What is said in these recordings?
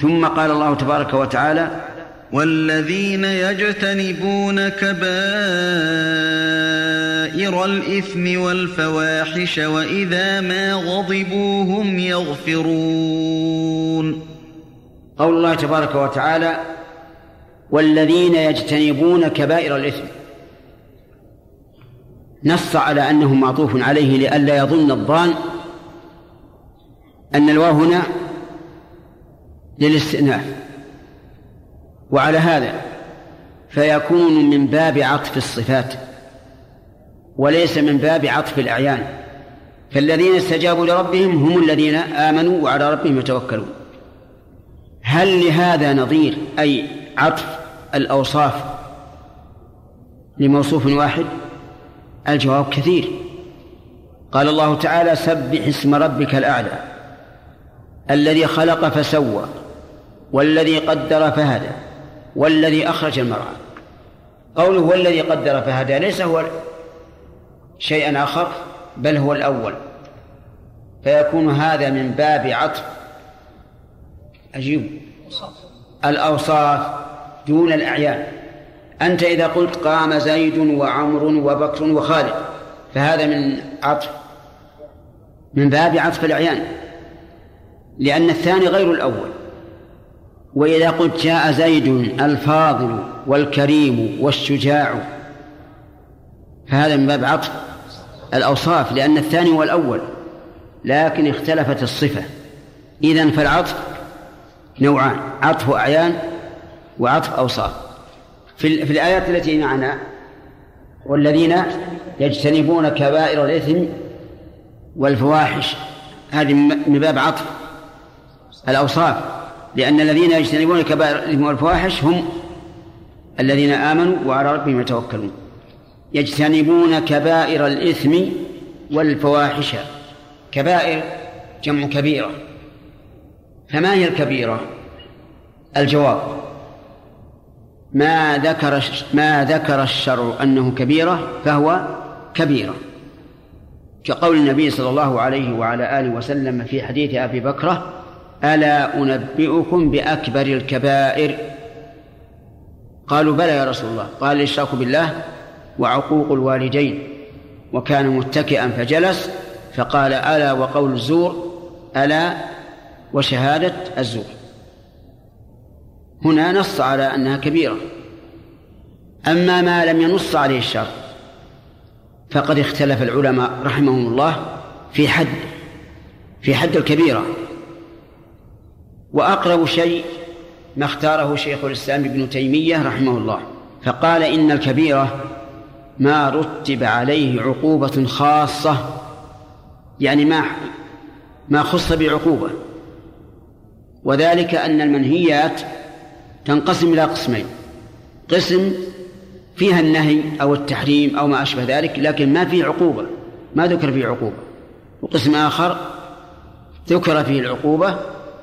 ثم قال الله تبارك وتعالى والذين يجتنبون كبائر الإثم والفواحش وإذا ما غضبوا هم يغفرون. قول الله تبارك وتعالى والذين يجتنبون كبائر الإثم. نص على أنه معطوف عليه لئلا يظن الظان أن الواو هنا للاستئناف. وعلى هذا فيكون من باب عطف الصفات وليس من باب عطف الأعيان. فالذين استجابوا لربهم هم الذين آمنوا وعلى ربهم يتوكلون. هل لهذا نظير أي عطف الأوصاف لموصوف واحد؟ الجواب كثير. قال الله تعالى سبح اسم ربك الأعلى الذي خلق فسوى والذي قدر فهدى والذي أخرج المرعى. قوله والذي قدر فهدى ليس هو شيئا آخر بل هو الأول. فيكون هذا من باب عطف. أجيب. الأوصاف دون الأعيان. أنت إذا قلت قام زيد وعمر وبكر وخالد فهذا من عطف. من باب عطف الأعيان. لأن الثاني غير الأول. وإذا قلت جاء زيد الفاضل والكريم والشجاع فهذا من باب عطف الأوصاف لأن الثاني هو الأول لكن اختلفت الصفة. إذن فالعطف نوعان عطف أعيان وعطف أوصاف. في, في الآيات التي معنا والذين يجتنبون كبائر الإثم والفواحش هذه من باب عطف الأوصاف. لأن الذين يجتنبون كبائر الإثم والفواحش هم الذين آمنوا وعلى ربهم يتوكلون. يجتنبون كبائر الإثم والفواحش. كبائر جمع كبيرة. فما هي الكبيرة؟ الجواب. ما ذكر ما ذكر الشرع أنه كبيرة فهو كبيرة. كقول النبي صلى الله عليه وعلى آله وسلم في حديث أبي بكرة ألا أنبئكم بأكبر الكبائر؟ قالوا بلى يا رسول الله. قال الإشراك بالله وعقوق الوالدين. وكان متكئا فجلس فقال ألا وقول الزور؟ ألا وشهادة الزور. هنا نص على أنها كبيرة. أما ما لم ينص عليه الشرع فقد اختلف العلماء رحمهم الله في حد في حد الكبيرة. وأقرب شيء ما اختاره شيخ الإسلام ابن تيمية رحمه الله فقال إن الكبيرة ما رتب عليه عقوبة خاصة يعني ما ما خص بعقوبة وذلك أن المنهيات تنقسم إلى قسمين قسم فيها النهي أو التحريم أو ما أشبه ذلك لكن ما فيه عقوبة ما ذكر فيه عقوبة وقسم آخر ذكر فيه العقوبة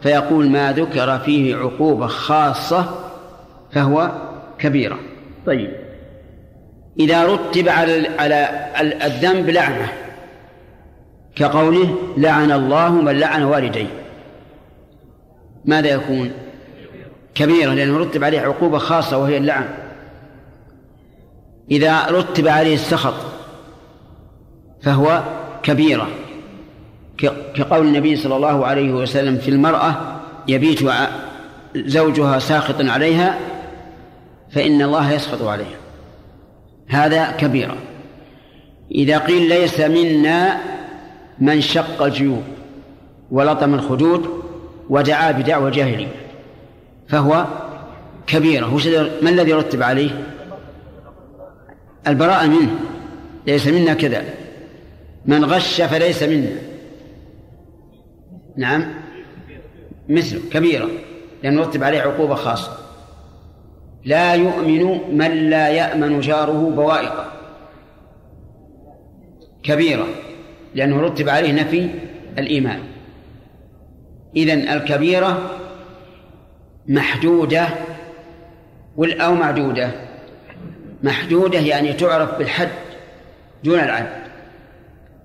فيقول ما ذكر فيه عقوبة خاصة فهو كبيرة. طيب. إذا رتب على على الذنب لعنة كقوله لعن الله من لعن والديه. ماذا يكون؟ كبيرة لأنه رتب عليه عقوبة خاصة وهي اللعن. إذا رتب عليه السخط فهو كبيرة. كقول النبي صلى الله عليه وسلم في المرأة يبيت زوجها ساخط عليها فإن الله يسخط عليها. هذا كبيرة إذا قيل ليس منا من شق الجيوب ولطم الخدود ودعا بدعوى جاهلية فهو كبيرة ما الذي رتب عليه؟ البراءة منه ليس منا كذا من غش فليس منا. نعم. مثله كبيرة لأن رتب عليه عقوبة خاصة. لا يؤمن من لا يأمن جاره بوائقه. كبيرة لأنه رتب عليه نفي الإيمان. إذن الكبيرة محدودة أو معدودة. محدودة يعني تعرف بالحد دون العد.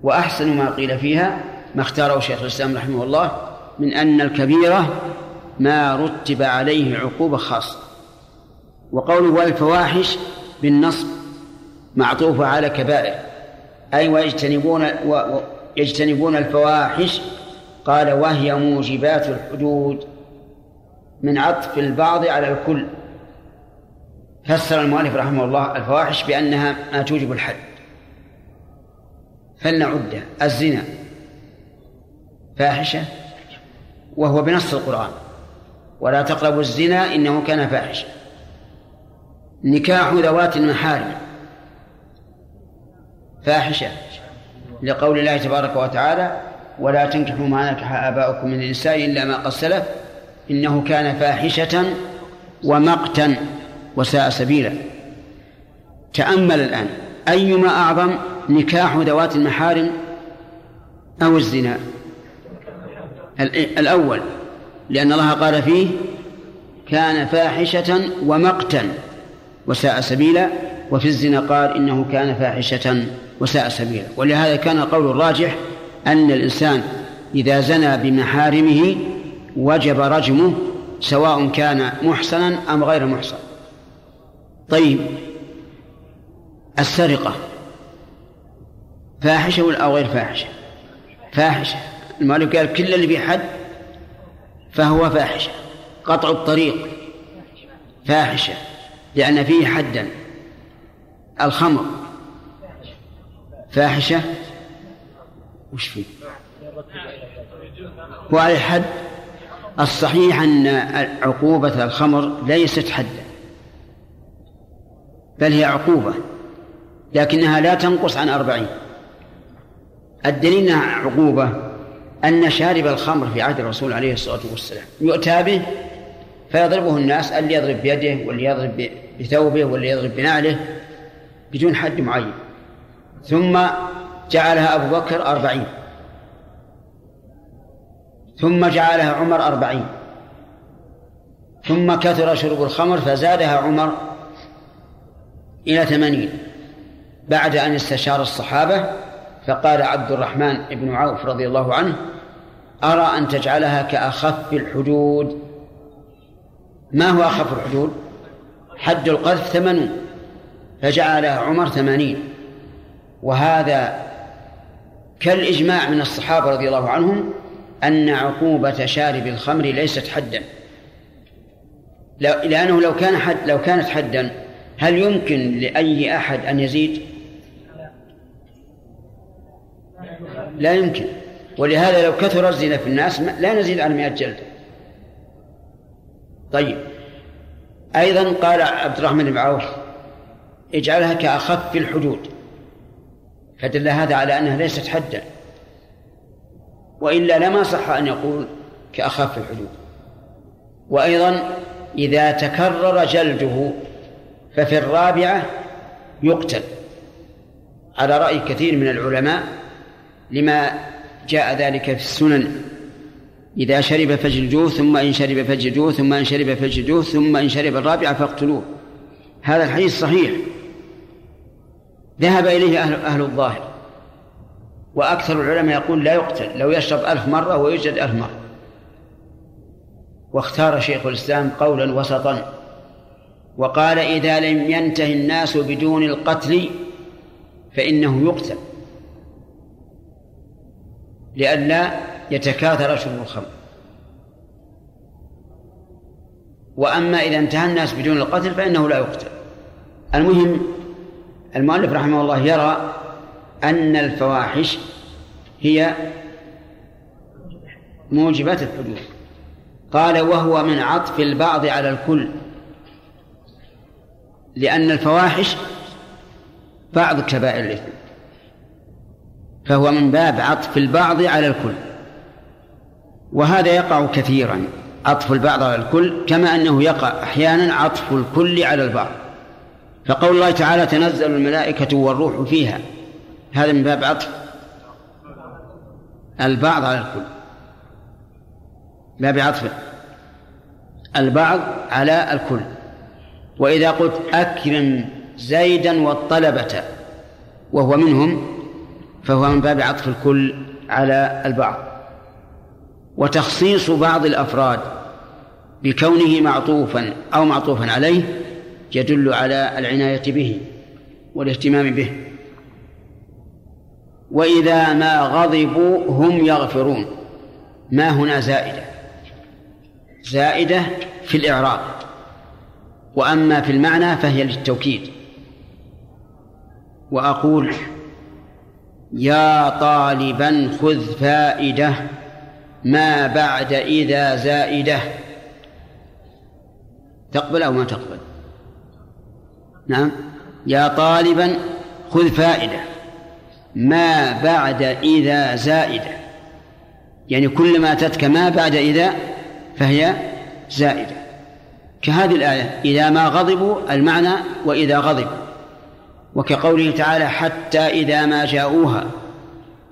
وأحسن ما قيل فيها ما اختاره شيخ الإسلام رحمه الله من أن الكبيرة ما رتب عليه عقوبة خاصة. وقوله والفواحش بالنصب معطوف على كبائر. أي ويجتنبون ويجتنبون الفواحش قال وهي موجبات الحدود من عطف البعض على الكل. فسر المؤلف رحمه الله الفواحش بأنها ما توجب الحد. فلنعد الزنا. فاحشة وهو بنص القرآن. ولا تقربوا الزنا إنه كان فاحشا نكاح ذوات المحارم. فاحشة لقول الله تبارك وتعالى ولا تنكحوا ما نكح آباؤكم من النساء إلا ما قد سلف إنه كان فاحشة ومقتا وساء سبيلا. تأمل الآن أيما أعظم نكاح ذوات المحارم أو الزنا؟ الأول لأن الله قال فيه كان فاحشة ومقتا وساء سبيلا وفي الزنا قال إنه كان فاحشة وساء سبيلا. ولهذا كان القول الراجح أن الإنسان إذا زنى بمحارمه وجب رجمه سواء كان محصنا أم غير محصن. طيب السرقة فاحشة أو غير فاحشة؟ فاحشة. المؤلف قال كل اللي في حد فهو فاحشة قطع الطريق فاحشة لأن فيه حدا. الخمر فاحشة؟ وش فيه؟ وعلى الحد الصحيح أن عقوبة الخمر ليست حدا بل هي عقوبة لكنها لا تنقص عن أربعين. الدليل أنها عقوبة أن شارب الخمر في عهد الرسول عليه الصلاة والسلام. يؤتى به فيضربه الناس اللي يضرب بيده واللي يضرب بثوبه واللي يضرب بنعله بدون حد معين. ثم جعلها أبو بكر أربعين. ثم جعلها عمر أربعين. ثم كثر شرب الخمر فزادها عمر إلى ثمانين بعد أن استشار الصحابة فقال عبد الرحمن بن عوف رضي الله عنه أرى أن تجعلها كأخف الحدود. ما هو أخف الحدود؟ حد القذف ثمانون فجعلها عمر ثمانين. وهذا كالإجماع من الصحابة رضي الله عنهم أن عقوبة شارب الخمر ليست حدا. لأنه لو كان حد لو كانت حدا هل يمكن لأي أحد أن يزيد؟ لا يمكن. ولهذا لو كثر الزنا في الناس لا نزيد عن مئة جلدة طيب. أيضا قال عبد الرحمن بن عوف اجعلها كأخف الحدود. فدل هذا على أنها ليست حدا. وإلا لما صح أن يقول كأخف الحدود. وأيضا إذا تكرر جلده ففي الرابعة يقتل. على رأي كثير من العلماء لما جاء ذلك في السنن. إذا شرب فاجلدوه ثم إن شرب فاجلدوه ثم إن شرب فاجلدوه ثم إن شرب الرابعة فاقتلوه. هذا الحديث صحيح. ذهب إليه أهل, أهل الظاهر. وأكثر العلماء يقول لا يقتل. لو يشرب ألف مرة ويوجد ألف مرة. واختار شيخ الإسلام قولا وسطا. وقال إذا لم ينتهي الناس بدون القتل فإنه يقتل. لئلا يتكاثر شرب الخمر. وأما إذا انتهى الناس بدون القتل فإنه لا يقتل. المهم المؤلف رحمه الله يرى أن الفواحش هي موجبات الحدود قال وهو من عطف البعض على الكل. لأن الفواحش بعض كبائر الإثم. فهو من باب عطف البعض على الكل. وهذا يقع كثيرا عطف البعض على الكل كما أنه يقع أحيانا عطف الكل على البعض. فقول الله تعالى تنزل الملائكة والروح فيها هذا من باب عطف البعض على الكل. باب عطف البعض على الكل. وإذا قلت أكرم زيدا والطلبة وهو منهم فهو من باب عطف الكل على البعض. وتخصيص بعض الأفراد بكونه معطوفا أو معطوفا عليه يدل على العناية به والاهتمام به. وإذا ما غضبوا هم يغفرون. ما هنا زائدة؟ زائدة في الإعراب. وأما في المعنى فهي للتوكيد. وأقول يا طالبا خذ فائدة ما بعد إذا زائدة. تقبل أو ما تقبل؟ نعم. يا طالبا خذ فائدة ما بعد إذا زائدة. يعني كلما أتتك ما بعد إذا فهي زائدة. كهذه الآية إذا ما غضبوا المعنى وإذا غضبوا. وكقوله تعالى حتى إذا ما جاءوها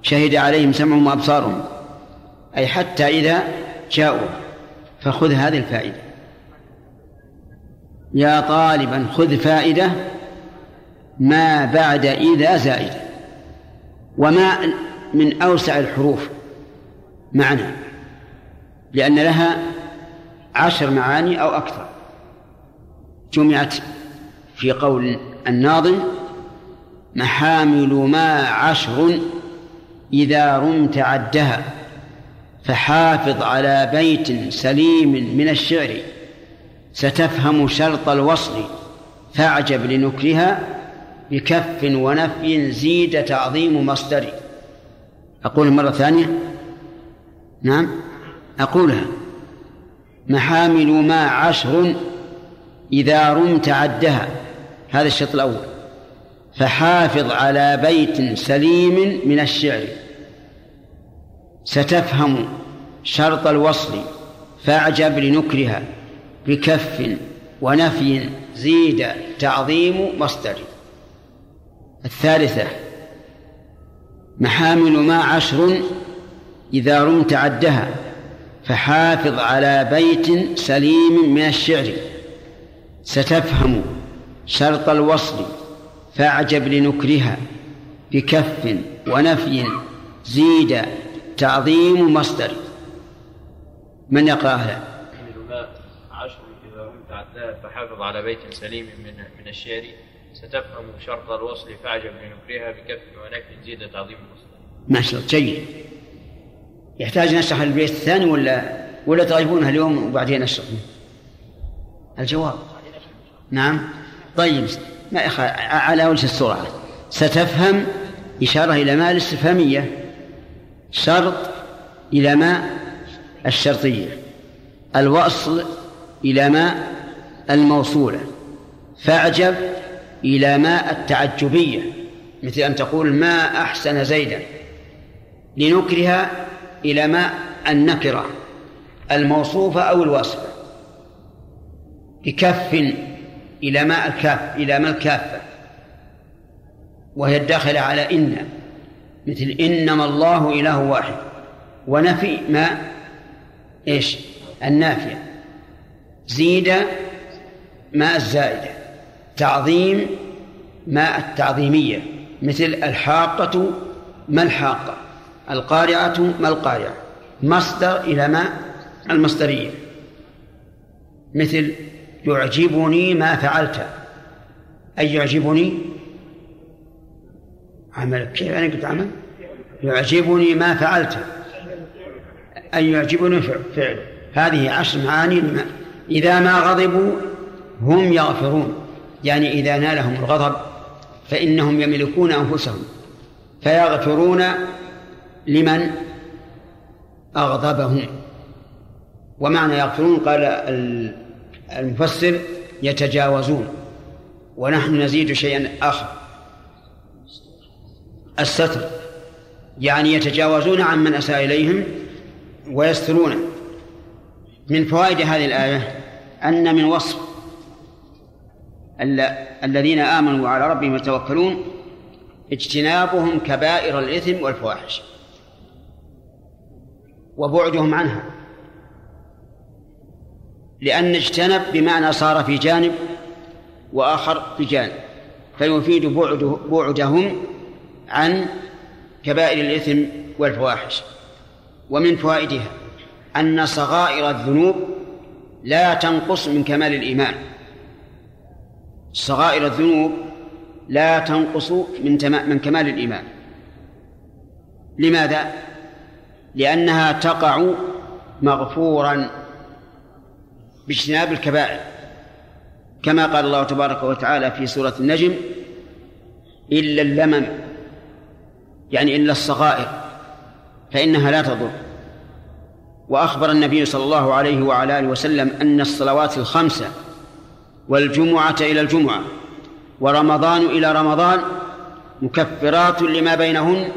شهد عليهم سمعهم وأبصارهم. أي حتى إذا جاءوا. فخذ هذه الفائدة. يا طالبا خذ فائدة ما بعد إذا زائدة وما من أوسع الحروف معنى. لأن لها عشر معاني أو أكثر. جمعت في قول الناظم محامل ما عشر إذا رمت عدها فحافظ على بيت سليم من الشعر ستفهم شرط الوصل فاعجب لنكرها بكف ونفي زيد تعظيم مصدر. أقول مرة ثانية؟ نعم أقولها. محامل ما عشر إذا رمت عدها هذا الشرط الأول. فحافظ على بيت سليم من الشعر. ستفهم شرط الوصل فاعجب لنكرها بكف ونفي زيد تعظيم مصدر. الثالثة محامل ما عشر إذا رمت عدها فحافظ على بيت سليم من الشعر. ستفهم شرط الوصل فاعجب لنكرها بكف ونفي زيد تعظيم مصدر. من يقرأها؟ عشر إذا عدها فحافظ على بيت سليم من من الشعر. ستفهم شرط الوصل فاعجب لنكرها بكف ونفي زيد تعظيم مصدر. ما شاء الله جيد. يحتاج نشرح البيت الثاني ولا ولا تغيبونها اليوم وبعدين نشرح الجواب. نعم. طيب ما. على وجه السرعة. ستفهم إشارة إلى ما الاستفهامية. شرط إلى ما الشرطية. الوصل إلى ما الموصولة. فأعجب إلى ما التعجبية. مثل أن تقول ما أحسن زيدا. لنكرها إلى ما النكرة. الموصوفة أو الواصفة بكف إلى ماء الكاف إلى ماء الكافة. وهي الداخلة على إن مثل إنما الله إله واحد. ونفي ما إيش؟ النافية. زيد ماء الزائدة. تعظيم ماء التعظيمية. مثل الحاقة ما الحاقة. القارعة ما القارعة. مصدر إلى ما المصدرية. مثل يعجبني ما فعلت. أي يعجبني؟ عملك كيف أنا قلت عمل؟ يعجبني ما فعلت. أي يعجبني فعل هذه عشر معاني. إذا ما غضبوا هم يغفرون. يعني إذا نالهم الغضب فإنهم يملكون أنفسهم. فيغفرون لمن أغضبهم. ومعنى يغفرون قال المفسر يتجاوزون ونحن نزيد شيئا آخر. الستر يعني يتجاوزون عن من أساء إليهم ويسترون. من فوائد هذه الآية أن من وصف الذين آمنوا وعلى ربهم يتوكلون اجتنابهم كبائر الإثم والفواحش وبعدهم عنها. لأن اجتنب بمعنى صار في جانب وآخر في جانب فيفيد بعده بعدهم عن كبائر الإثم والفواحش. ومن فوائدها أن صغائر الذنوب لا تنقص من كمال الإيمان. صغائر الذنوب لا تنقص من من كمال الإيمان. لماذا؟ لأنها تقع مغفورا باجتناب الكبائر. كما قال الله تبارك وتعالى في سورة النجم إلا اللمم يعني إلا الصغائر فإنها لا تضر. وأخبر النبي صلى الله عليه وعلى آله وسلم أن الصلوات الخمسة والجمعة إلى الجمعة ورمضان إلى رمضان مكفرات لما بينهن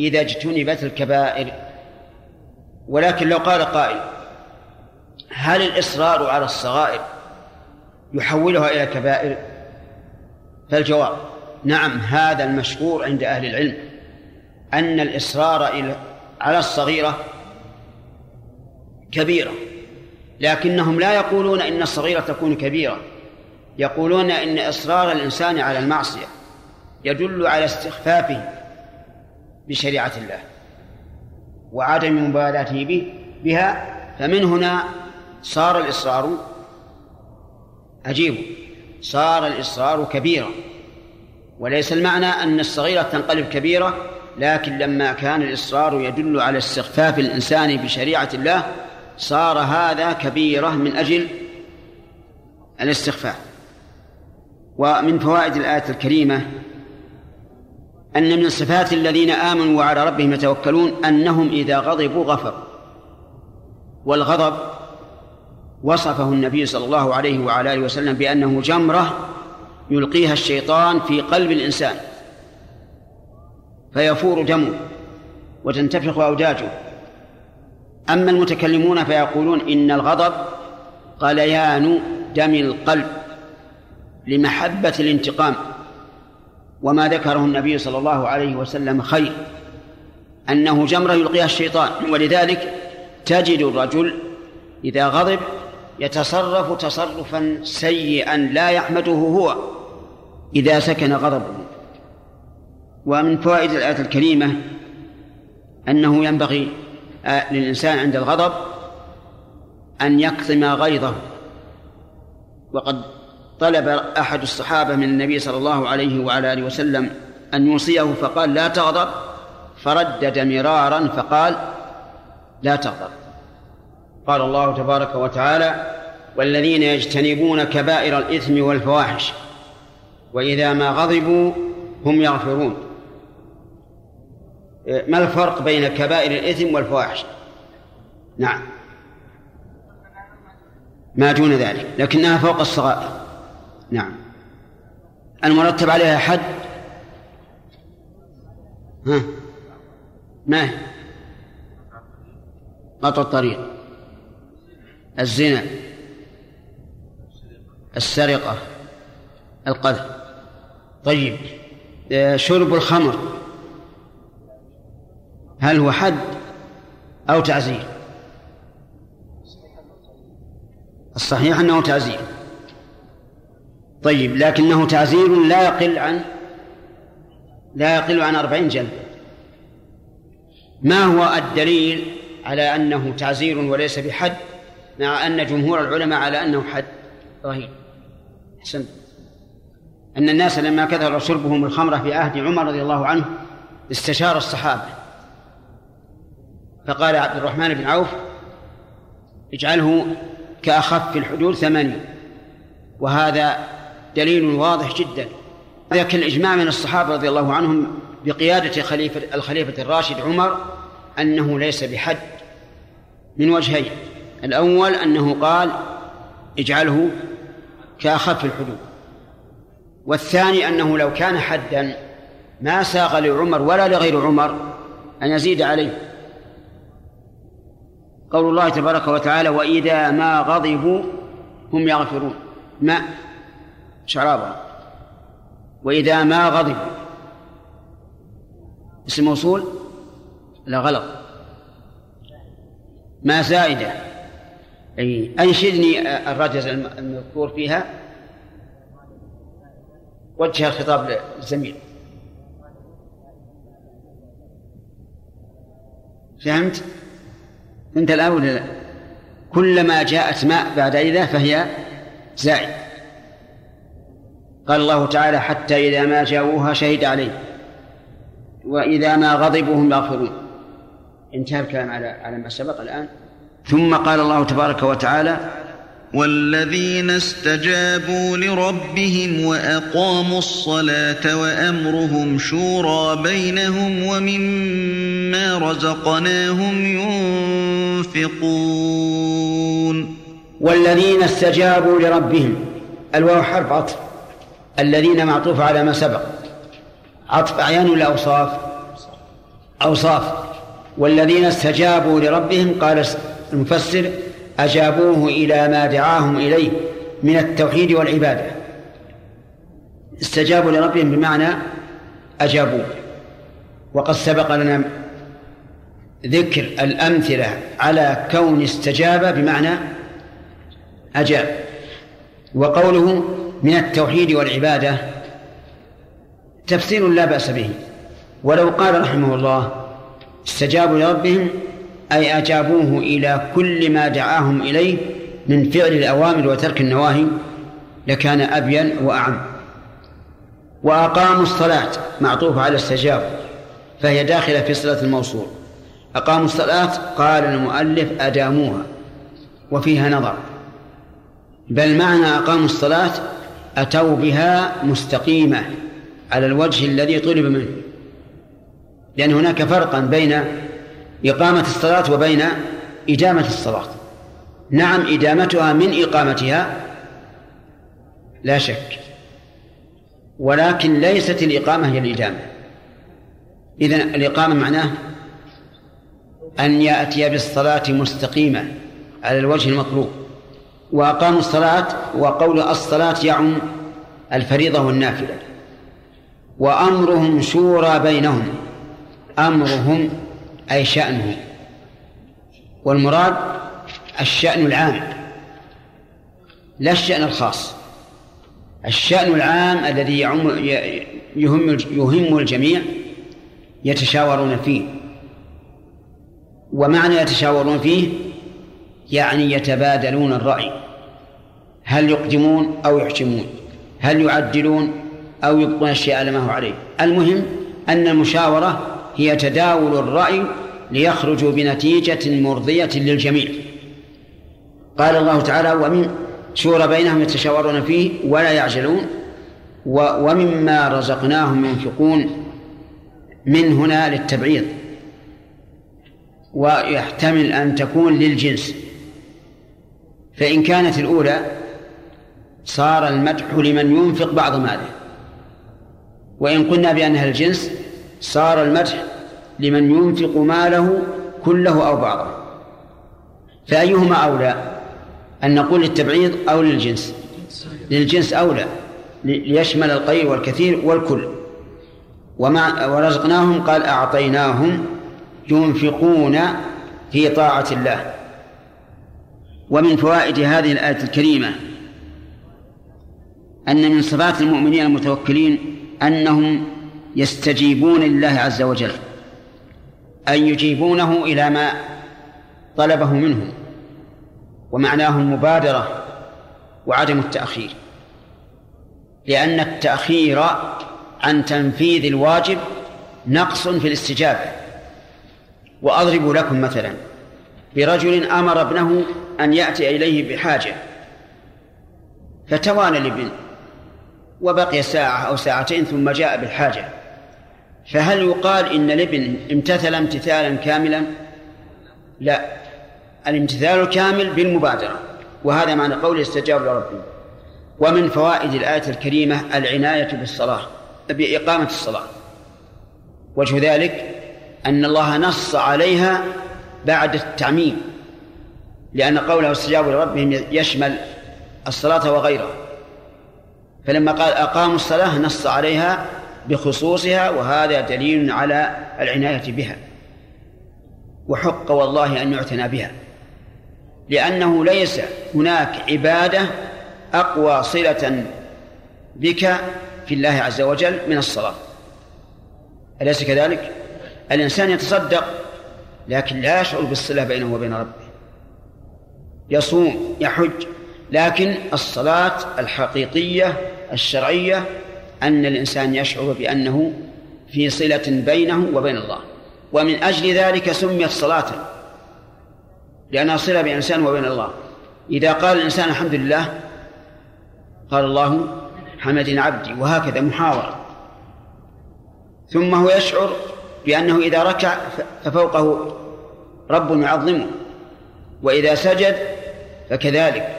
إذا اجتنبت الكبائر. ولكن لو قال قائل هل الإصرار على الصغائر يحولها إلى كبائر؟ فالجواب نعم هذا المشهور عند أهل العلم. أن الإصرار على الصغيرة كبيرة لكنهم لا يقولون إن الصغيرة تكون كبيرة. يقولون إن إصرار الإنسان على المعصية يدل على استخفافه بشريعة الله وعدم مبالاته به بها. فمن هنا صار الإصرار عجيب. صار الإصرار كبيرا. وليس المعنى أن الصغيرة تنقلب كبيرة لكن لما كان الإصرار يدل على استخفاف الإنسان بشريعة الله صار هذا كبيرة من أجل الاستخفاف. ومن فوائد الآية الكريمة أن من صفات الذين آمنوا وعلى ربهم يتوكلون أنهم إذا غضبوا غفروا. والغضب وصفه النبي صلى الله عليه وعلى آله وسلم بأنه جمرة يلقيها الشيطان في قلب الإنسان فيفور دمه وتنتفخ أوداجه. أما المتكلمون فيقولون إن الغضب غليان دم القلب لمحبة الانتقام وما ذكره النبي صلى الله عليه وسلم خير أنه جمرة يلقيها الشيطان ولذلك تجد الرجل إذا غضب يتصرف تصرفا سيئا لا يحمده هو إذا سكن غضبه. ومن فوائد الآية الكريمة أنه ينبغي آه، للإنسان عند الغضب أن يكظم غيظه. وقد طلب أحد الصحابة من النبي صلى الله عليه وعلى آله وسلم أن يوصيه فقال لا تغضب. فردد مرارا فقال لا تغضب. قال الله تبارك وتعالى والذين يجتنبون كبائر الإثم والفواحش وإذا ما غضبوا هم يغفرون. ما الفرق بين كبائر الإثم والفواحش؟ نعم. ما دون ذلك لكنها فوق الصغائر. نعم. المرتب عليها حد؟ ها؟ ما هي؟ قطع الطريق. الزنا السرقة القذف. طيب آه، شرب الخمر هل هو حد أو تعزير؟ الصحيح أنه تعزير. طيب لكنه تعزير لا يقل عن لا يقل عن أربعين جلدة ما هو الدليل على أنه تعزير وليس بحد؟ مع أن جمهور العلماء على أنه حد. رهيب أحسنت. أن الناس لما كثر شربهم الخمرة في عهد عمر رضي الله عنه استشار الصحابة. فقال عبد الرحمن بن عوف اجعله كأخف الحدود ثمانية وهذا دليل واضح جدا. لكن الإجماع من الصحابة رضي الله عنهم بقيادة خليفة الخليفة الراشد عمر أنه ليس بحد من وجهين. الأول أنه قال اجعله كأخف الحدود. والثاني أنه لو كان حدا ما ساغ لعمر ولا لغير عمر أن يزيد عليه. قول الله تبارك وتعالى وإذا ما غضبوا هم يغفرون. ما؟ شرابا وإذا ما غضبوا. اسم موصول؟ لا غلط. ما زائدة. أي. أنشدني الرجز المذكور فيها وجه الخطاب للزميل فهمت؟ أنت الآن ولا لا؟ كلما جاءت ماء بعد إذا فهي زائد. قال الله تعالى حتى إذا ما جاءوها شهد عليه وإذا ما غضبوا هم يغفرون. انتهى الكلام على على ما سبق الآن. ثم قال الله تبارك وتعالى والذين استجابوا لربهم وأقاموا الصلاة وأمرهم شورى بينهم ومما رزقناهم ينفقون. والذين استجابوا لربهم الواو حرف عطف الذين معطوف على ما سبق. عطف أعيان ولا أوصاف؟ أوصاف. والذين استجابوا لربهم قال المفسر أجابوه إلى ما دعاهم إليه من التوحيد والعبادة. استجابوا لربهم بمعنى أجابوه. وقد سبق لنا ذكر الأمثلة على كون استجاب بمعنى أجاب. وقوله من التوحيد والعبادة تفسير لا بأس به. ولو قال رحمه الله استجابوا لربهم أي أجابوه إلى كل ما دعاهم إليه من فعل الأوامر وترك النواهي لكان أبين وأعم. وأقاموا الصلاة معطوف على استجابوا فهي داخلة في صلة الموصول. أقاموا الصلاة قال المؤلف أداموها وفيها نظر. بل معنى أقاموا الصلاة أتوا بها مستقيمة على الوجه الذي طلب منه. لأن هناك فرقا بين إقامة الصلاة وبين إدامة الصلاة. نعم إدامتها من إقامتها لا شك. ولكن ليست الإقامة هي الإدامة إذن الإقامة معناه أن يأتي بالصلاة مستقيمة على الوجه المطلوب. وأقاموا الصلاة وقول الصلاة يعم الفريضة والنافلة. وأمرهم شورى بينهم. أمرهم أي شأنهم والمراد الشأن العام لا الشأن الخاص. الشأن العام الذي يعم يهم يهم الجميع يتشاورون فيه. ومعنى يتشاورون فيه يعني يتبادلون الرأي. هل يقدمون أو يحجمون هل يعدلون أو يبقون الشيء على ما هو عليه؟ المهم أن المشاورة هي تداول الرأي ليخرجوا بنتيجة مرضية للجميع. قال الله تعالى ومن شورى بينهم يتشاورون فيه ولا يعجلون ومما رزقناهم ينفقون من هنا للتبعيض ويحتمل أن تكون للجنس. فإن كانت الأولى صار المدح لمن ينفق بعض ماله. وإن قلنا بأنها الجنس صار المدح لمن ينفق ماله كله أو بعضه. فأيهما أولى؟ أن نقول للتبعيض أو للجنس. للجنس أولى ليشمل القليل والكثير والكل. وما ورزقناهم قال أعطيناهم ينفقون في طاعة الله. ومن فوائد هذه الآية الكريمة أن من صفات المؤمنين المتوكلين أنهم يستجيبون لله عز وجل أن يجيبونه إلى ما طلبه منهم ومعناه المبادرة وعدم التأخير لأن التأخير عن تنفيذ الواجب نقص في الاستجابة. وأضرب لكم مثلا برجل أمر ابنه أن يأتي إليه بحاجة فتوانى الابن وبقي ساعة أو ساعتين ثم جاء بالحاجة. فهل يقال إن الابن امتثل امتثالا كاملا؟ لا. الامتثال الكامل بالمبادرة وهذا معنى قول استجاب لربه. ومن فوائد الآية الكريمة العناية بالصلاة بإقامة الصلاة. وجه ذلك أن الله نص عليها بعد التعميم لأن قوله استجابوا لربهم يشمل الصلاة وغيرها. فلما قال أقاموا الصلاة نص عليها بخصوصها وهذا دليل على العناية بها. وحق والله أن يعتنى بها. لأنه ليس هناك عبادة أقوى صلة بك في الله عز وجل من الصلاة. أليس كذلك؟ الإنسان يتصدق لكن لا يشعر بالصلة بينه وبين ربه. يصوم يحج لكن الصلاة الحقيقية الشرعية أن الإنسان يشعر بأنه في صلة بينه وبين الله. ومن أجل ذلك سميت صلاة لأنها صلة بين الإنسان وبين الله. إذا قال الإنسان الحمد لله قال الله حمدنا عبدي وهكذا محاورة. ثم هو يشعر بأنه إذا ركع ففوقه رب يعظمه. وإذا سجد فكذلك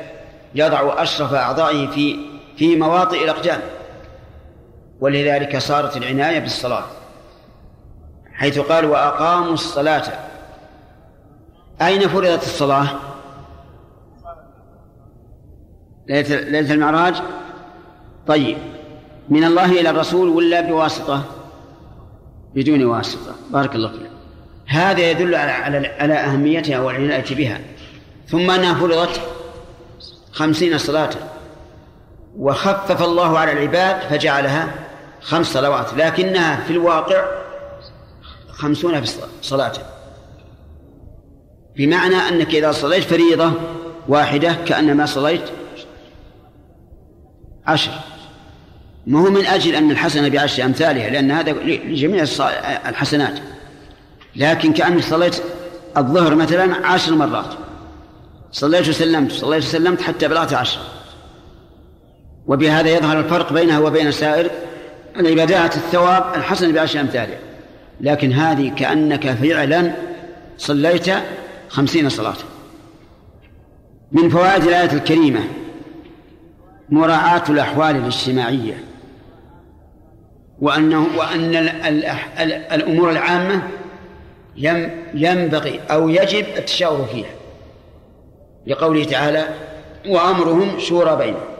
يضع أشرف أعضائه في في مواطئ الأقدام. ولذلك صارت العناية بالصلاة حيث قال وأقاموا الصلاة. أين فرضت الصلاة؟ ليلة المعراج؟ طيب من الله إلى الرسول ولا بواسطة؟ بدون واسطة. بارك الله فيك. هذا يدل على على أهميتها والعناية بها. ثم أنها فرضت خمسين صلاة. وخفف الله على العباد فجعلها خمس صلوات لكنها في الواقع خمسون في صلاة. بمعنى أنك إذا صليت فريضة واحدة كأنما صليت عشر. ما هو من أجل أن الحسنة بعشر أمثالها لأن هذا لجميع الحسنات. لكن كأنك صليت الظهر مثلا عشر مرات. صليت وسلمت صليت وسلمت حتى بلغت عشر. وبهذا يظهر الفرق بينها وبين سائر العبادات الثواب الحسن بعشر أمثالها. لكن هذه كأنك فعلا صليت خمسين صلاة. من فوائد الآية الكريمة مراعاة الأحوال الاجتماعية. وأنه وأن الأمور العامة ينبغي أو يجب التشاور فيها. لقوله تعالى وأمرهم شورى بينهم.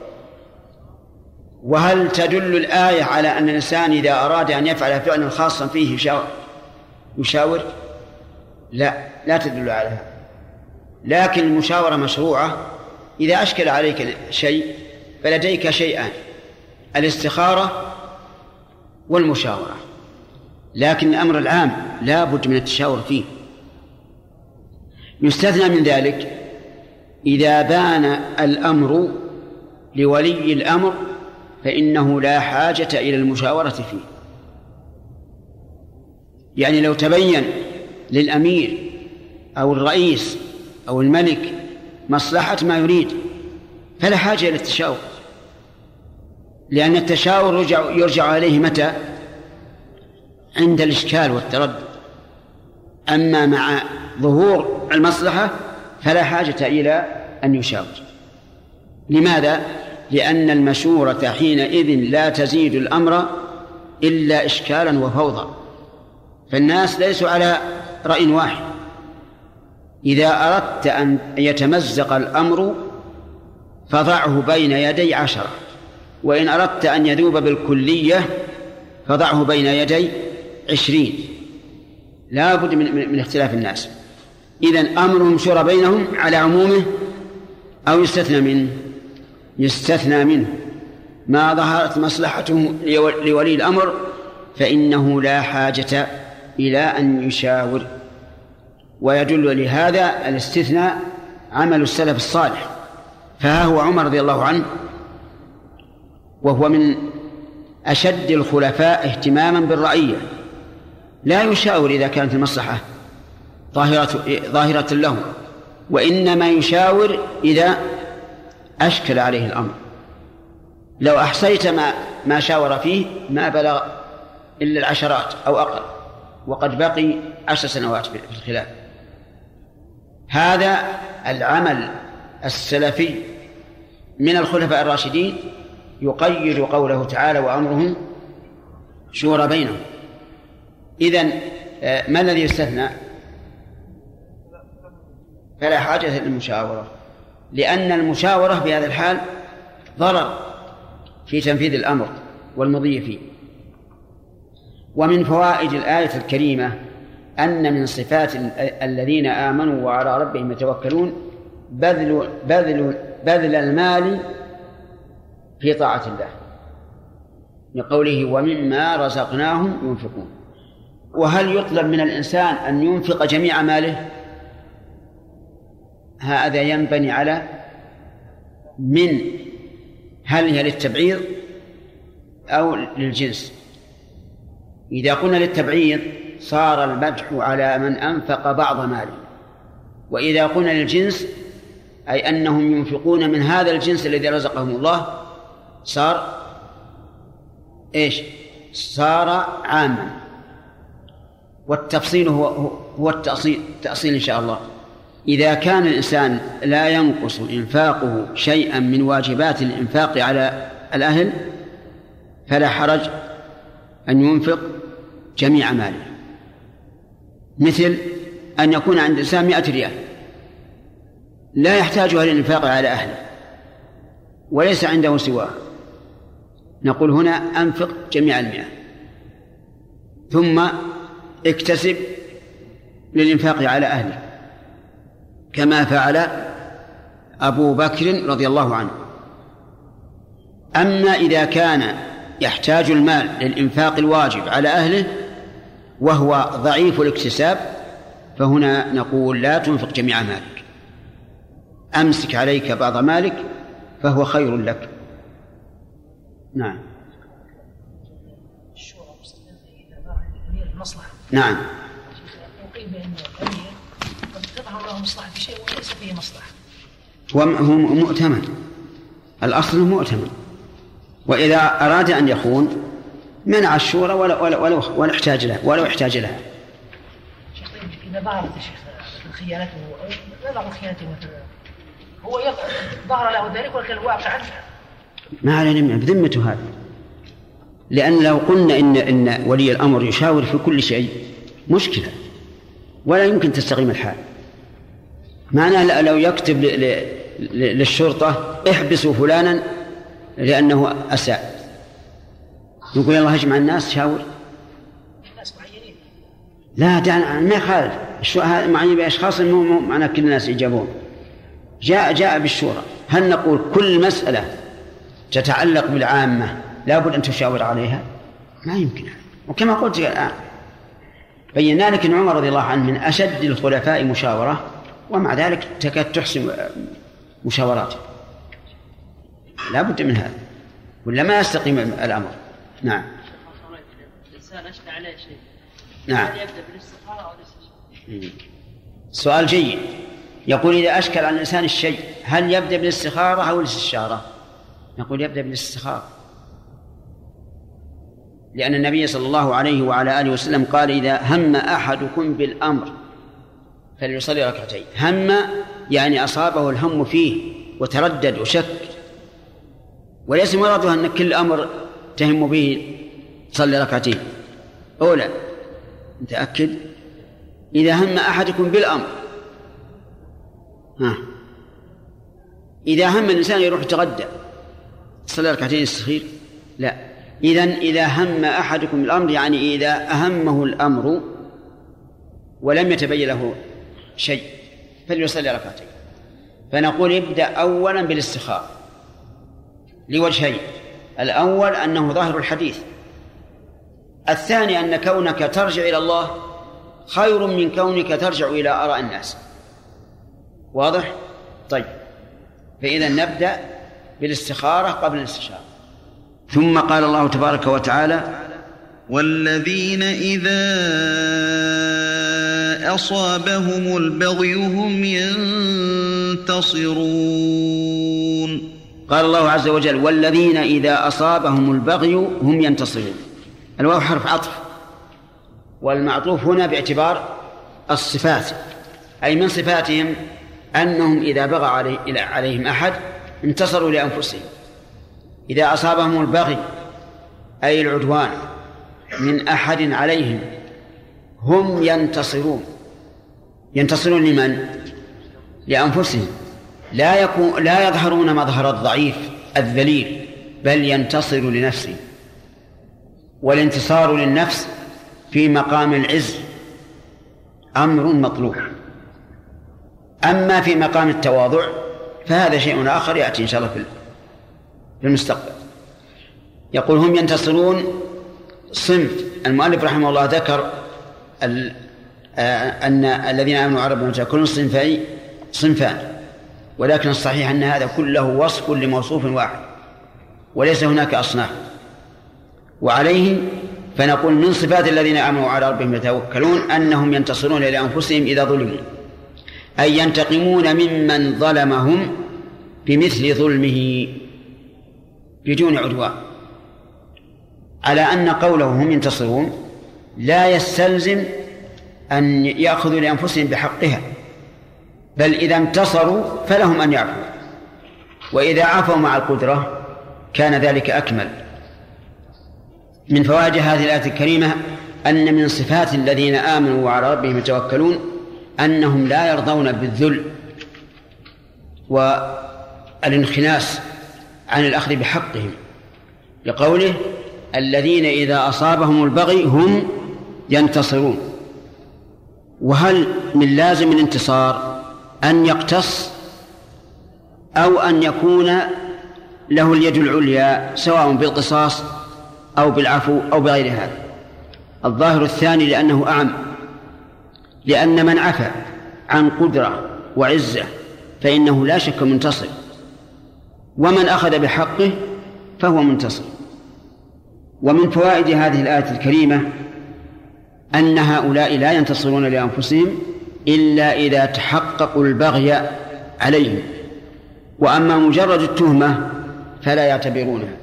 وهل تدل الآية على أن الإنسان إذا أراد أن يفعل فعلا خاصا فيه يشاور؟ لا لا تدل على هذا. لكن المشاورة مشروعة. إذا أشكل عليك شيء فلديك شيئان الاستخارة والمشاورة. لكن الأمر العام لا بد من التشاور فيه. يستثنى من ذلك إذا بان الأمر لولي الأمر فإنه لا حاجة إلى المشاورة فيه. يعني لو تبين للأمير أو الرئيس أو الملك مصلحة ما يريد فلا حاجة إلى التشاور. لأن التشاور يرجع, يرجع عليه متى؟ عند الإشكال والتردد. أما مع ظهور المصلحة فلا حاجة إلى أن يشاور. لماذا؟ لأن المشورة حينئذ لا تزيد الأمر إلا إشكالا وفوضى فالناس ليسوا على رأي واحد. إذا أردت أن يتمزق الأمر فضعه بين يدي عشرة. وإن أردت أن يذوب بالكلية فضعه بين يدي عشرين. لا بد من, من اختلاف الناس. إذن أمرهم شورى بينهم على عمومه أو يستثنى منه. يستثنى منه. ما ظهرت مصلحته لولي الأمر فإنه لا حاجة إلى أن يشاور. ويدل لهذا الاستثناء عمل السلف الصالح. فها هو عمر رضي الله عنه وهو من أشد الخلفاء اهتماما بالرعية. لا يشاور إذا كانت المصلحة ظاهرة ظاهرة له وإنما يشاور إذا أشكل عليه الأمر. لو أحصيت ما ما شاور فيه ما بلغ إلا العشرات أو أقل وقد بقي عشر سنوات في الخلاف هذا العمل السلفي من الخلفاء الراشدين يقيد قوله تعالى وأمرهم شورى بينهم. إذن آه، ما الذي يستثنى؟ فلا حاجة للمشاورة. لأن المشاورة في هذا الحال ضرر في تنفيذ الأمر والمضي فيه. ومن فوائد الآية الكريمة أن من صفات الذين آمنوا وعلى ربهم يتوكلون بذل بذل بذل المال في طاعة الله. لقوله ومما رزقناهم ينفقون. وهل يطلب من الإنسان أن ينفق جميع ماله؟ هذا ينبني على من هل هي للتبعيض أو للجنس. إذا قلنا للتبعيض صار المدح على من أنفق بعض ماله. وإذا قلنا للجنس أي أنهم ينفقون من هذا الجنس الذي رزقهم الله صار إيش؟ صار عاما. والتفصيل هو هو التأصيل التأصيل إن شاء الله. إذا كان الإنسان لا ينقص إنفاقه شيئا من واجبات الإنفاق على الأهل فلا حرج أن ينفق جميع ماله. مثل أن يكون عند الإنسان مئة ريال. لا يحتاجها للإنفاق على أهله وليس عنده سواه. نقول هنا أنفق جميع المئة. ثم اكتسب للإنفاق على أهله. كما فعل أبو بكر رضي الله عنه. أما إذا كان يحتاج المال للإنفاق الواجب على أهله وهو ضعيف الاكتساب فهنا نقول لا تنفق جميع مالك. أمسك عليك بعض مالك فهو خير لك. نعم. نعم يقيم بأن الأمير قد تظهر له مصلحة في شيء وليس فيه مصلحة هو مؤتمن. الأصل مؤتمن. وإذا أراد أن يخون منع الشورى ولا ولا ولا, ولا احتاج لها ولو احتاج لها. شيخ طيب إذا ظهرت يا شيخ خيانته ظهر خيانته هو ظهر له ذلك ولكن الواقع عنه؟ ما علينا بذمته هذا. لأن لو قلنا إن إن ولي الأمر يشاور في كل شيء مشكلة. ولا يمكن تستقيم الحال. معناه لو يكتب للشرطة احبسوا فلانا لأنه أساء. نقول الله اجمع الناس شاور. لا دعنا ما يخالف. معني بأشخاص مو معنى كل الناس يجابون. جاء جاء بالشورى. هل نقول كل مسألة تتعلق بالعامة لابد أن تشاور عليها؟ ما يمكن. وكما قلت الآن بينا لك أن عمر رضي الله عنه من أشد الخلفاء مشاورة ومع ذلك تكاد تحسن مشاوراته لا بد من هذا. ولا ما يستقيم الأمر. نعم. الإنسان أشكى عليه شيء. نعم. هل يبدأ بالاستخارة أو؟ سؤال جيد. يقول إذا أشكل على الإنسان الشيء هل يبدأ بالاستخارة أو الاستشارة؟ نقول يبدأ بالاستخارة. لأن النبي صلى الله عليه وعلى آله وسلم قال إذا هم أحدكم بالأمر فليصلي ركعتين. هم يعني أصابه الهم فيه وتردد وشك. وليس مراده أن كل أمر تهم به صلي ركعتين؟ أولى متأكد؟ إذا هم أحدكم بالأمر. ها. إذا هم الإنسان يروح يتغدى صلى ركعتين السخير لا. إذا إذا هم أحدكم الأمر يعني إذا أهمه الأمر ولم يتبين له شيء. فليصلي ركعتين. فنقول ابدأ أولا بالاستخارة لوجهين. الأول أنه ظاهر الحديث. الثاني أن كونك ترجع إلى الله خير من كونك ترجع إلى آراء الناس. واضح؟ طيب. فإذا نبدأ بالاستخارة قبل الاستشارة. ثم قال الله تبارك وتعالى والذين إذا أصابهم البغي هم ينتصرون. قال الله عز وجل والذين إذا أصابهم البغي هم ينتصرون. الواو حرف عطف. والمعطوف هنا باعتبار الصفات أي من صفاتهم أنهم إذا بغى علي عليهم أحد انتصروا لأنفسهم. إذا أصابهم البغي أي العدوان من أحد عليهم. هم ينتصرون. ينتصرون لمن؟ لأنفسهم. لا يكون لا يظهرون مظهر الضعيف الذليل بل ينتصر لنفسه. والانتصار للنفس في مقام العز أمر مطلوب. أما في مقام التواضع فهذا شيء آخر يأتي إن شاء الله في المستقبل. يقول هم ينتصرون صنف. المؤلف رحمه الله ذكر آه، أن الذين آمنوا عربا كل صنفي صنفان. ولكن الصحيح أن هذا كله وصف لموصوف واحد وليس هناك أصناف. وعليه فنقول من صفات الذين آمنوا على ربهم يتوكلون أنهم ينتصرون لأنفسهم إذا ظلموا أي ينتقمون ممن ظلمهم بمثل ظلمه بدون عدوان. على أن قوله هم ينتصرون لا يستلزم أن يأخذوا لأنفسهم بحقها بل إذا انتصروا فلهم أن يعفوا. وإذا عفوا مع القدرة كان ذلك أكمل. من فوائد هذه الآية الكريمة أن من صفات الذين آمنوا وعلى ربهم يتوكلون أنهم لا يرضون بالذل والانخناس عن الأخذ بحقهم لقوله الذين إذا أصابهم البغي هم ينتصرون. وهل من لازم الانتصار أن يقتص أو أن يكون له اليد العليا سواء بالقصاص أو بالعفو أو بغير هذا؟ الظاهر الثاني لأنه أعم لأن من عفى عن قدرة وعزة فإنه لا شك منتصر ومن أخذ بحقه فهو منتصر. ومن فوائد هذه الآية الكريمة أن هؤلاء لا ينتصرون لأنفسهم إلا إذا تحققوا البغي عليهم. وأما مجرد التهمة فلا يعتبرونها.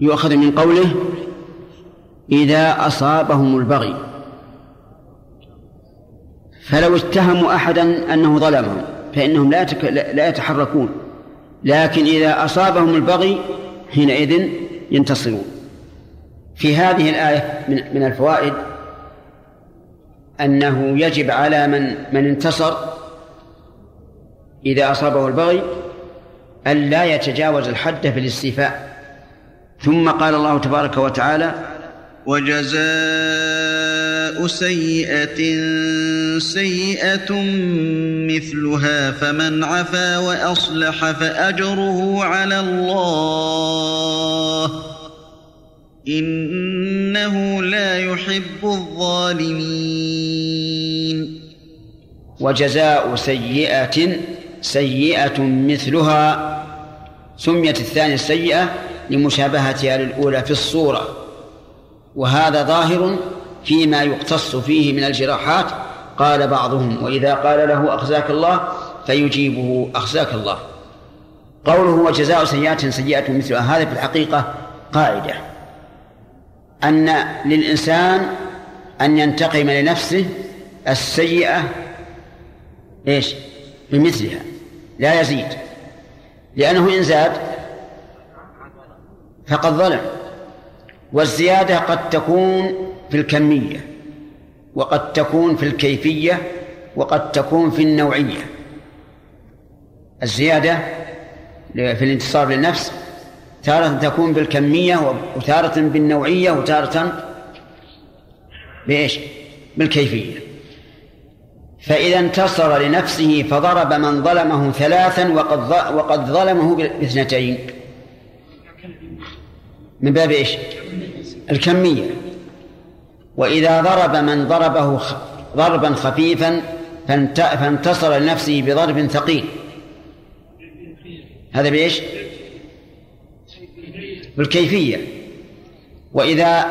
يؤخذ من قوله إذا أصابهم البغي. فلو اتهموا أحدا أنه ظلمهم فإنهم لا لا يتحركون. لكن إذا أصابهم البغي حينئذ ينتصرون. في هذه الآية من من الفوائد أنه يجب على من من انتصر إذا أصابه البغي ألا يتجاوز الحد في الاستيفاء. ثم قال الله تبارك وتعالى وجزاء سيئة سيئة مثلها فمن عفا وأصلح فأجره على الله إنه لا يحب الظالمين. وجزاء سيئة سيئة مثلها. سميت الثانية السيئة لمشابهتها للأولى في الصورة. وهذا ظاهر فيما يقتص فيه من الجراحات. قال بعضهم وإذا قال له أخزاك الله فيجيبه أخزاك الله. قوله وجزاء سيئات سيئة مثلها هذا في الحقيقة قاعدة. أن للإنسان أن ينتقم لنفسه السيئة إيش؟ بمثلها لا يزيد لأنه إن زاد فقد ظلم والزيادة قد تكون في الكمية وقد تكون في الكيفية وقد تكون في النوعية الزيادة في الانتصار للنفس تارة تكون بالكمية وتارة بالنوعية وتارة بإيش؟ بالكيفية فإذا انتصر لنفسه فضرب من ظلمه ثلاثا وقد وقد ظلمه باثنتين من باب إيش؟ الكمية وإذا ضرب من ضربه ضربا خفيفا فانتصر لنفسه بضرب ثقيل هذا بإيش؟ بالكيفية. وإذا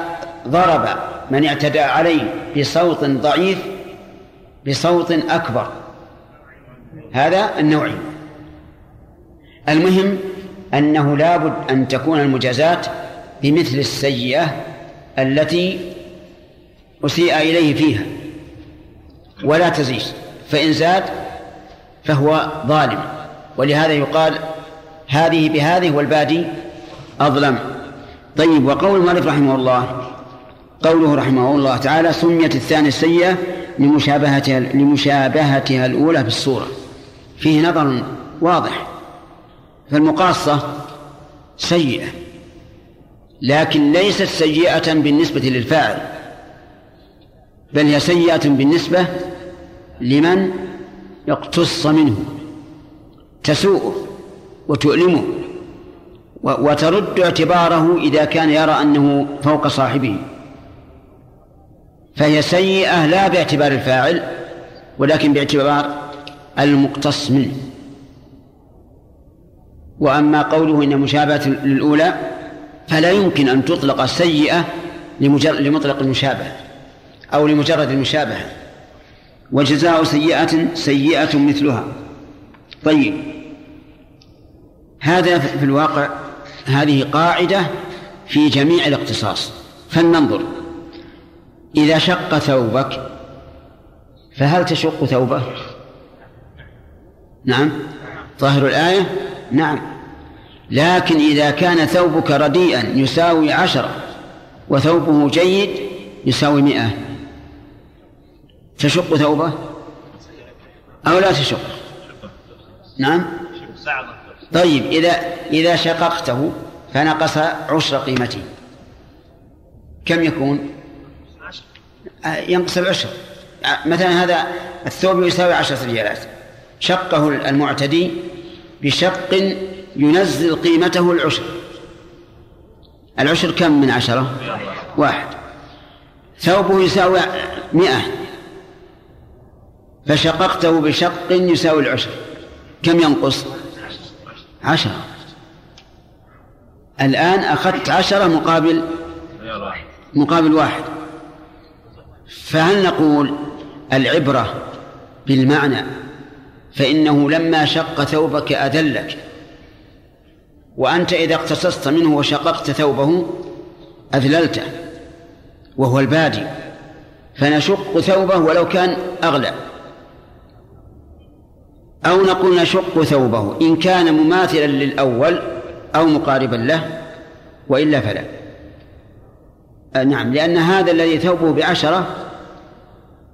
ضرب من اعتدى عليه بصوت ضعيف بصوت أكبر. هذا النوعي المهم أنه لابد أن تكون المجازات بمثل السيئة التي أسيء إليه فيها. ولا تزيد فإن زاد فهو ظالم. ولهذا يقال هذه بهذه والبادي أظلم. طيب وقول المؤلف رحمه الله قوله رحمه الله تعالى سميت الثانية السيئة لمشابهتها لمشابهتها الأولى بالصورة فيه نظر واضح. فالمقاصة سيئة لكن ليست سيئة بالنسبة للفاعل بل هي سيئة بالنسبة لمن يقتص منه تسوءه وتؤلمه. وترد اعتباره إذا كان يرى أنه فوق صاحبه. فهي سيئة لا باعتبار الفاعل ولكن باعتبار المقتص منه. وأما قوله إن مشابهة للأولى فلا يمكن أن تطلق السيئة لمطلق المشابهة أو لمجرد المشابهة. وجزاء سيئة سيئة مثلها. طيب هذا في الواقع هذه قاعدة في جميع الاختصاص فلننظر. إذا شق ثوبك فهل تشق ثوبه؟ نعم. ظاهر الآية؟ نعم. لكن إذا كان ثوبك رديئا يساوي عشرة وثوبه جيد يساوي مئة. تشق ثوبه؟ أو لا تشق؟ نعم. طيب إذا إذا شققته فنقص عشر قيمته. كم يكون؟ ينقص العشر. مثلا هذا الثوب يساوي عشرة ريالات. شقه المعتدي بشق ينزل قيمته العشر. العشر كم من عشرة؟ واحد. ثوبه يساوي مئة. فشققته بشق يساوي العشر. كم ينقص؟ عشرة. الآن أخذت عشرة مقابل مقابل واحد. فهل نقول العبرة بالمعنى فإنه لما شق ثوبك أذلك؟ وأنت إذا اقتصصت منه وشققت ثوبه أذللته وهو البادي. فنشق ثوبه ولو كان أغلى. أو نقول نشق ثوبه إن كان مماثلا للأول أو مقاربا له وإلا فلا. آه نعم لأن هذا الذي ثوبه بعشرة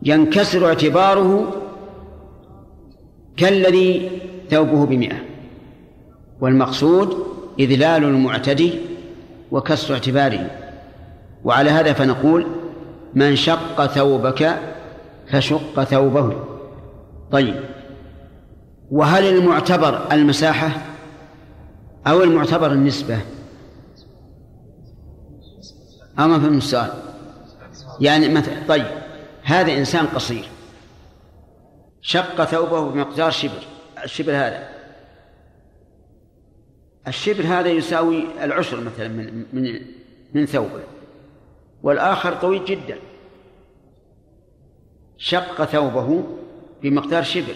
ينكسر اعتباره كالذي ثوبه بمئة. والمقصود إذلال المعتدي وكسر اعتباره. وعلى هذا فنقول من شق ثوبك فشق ثوبه. طيب. وهل المعتبر المساحة أو المعتبر النسبة؟ أو ما فهم السؤال؟ يعني مثلا طيب هذا إنسان قصير شق ثوبه بمقدار شبر الشبر هذا. الشبر هذا يساوي العشر مثلا من من من ثوبه والآخر طويل جدا. شق ثوبه بمقدار شبر.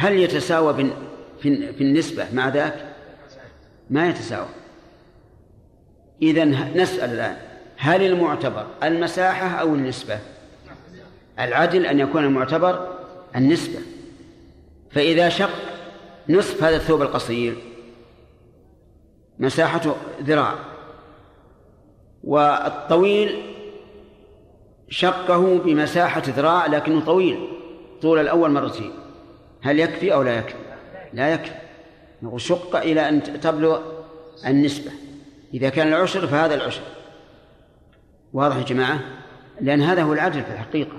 هل يتساوى في النسبة مع ذاك؟ ما يتساوى إذا نسأل الآن هل المعتبر المساحة أو النسبة؟ العدل أن يكون المعتبر النسبة فإذا شق نصف هذا الثوب القصير مساحته ذراع والطويل شقه بمساحة ذراع لكنه طويل طول الأول مرتين هل يكفي أو لا يكفي؟ لا يكفي. شق إلى أن تبلغ النسبة. إذا كان العشر فهذا العشر واضح يا جماعة؟ لأن هذا هو العدل في الحقيقة.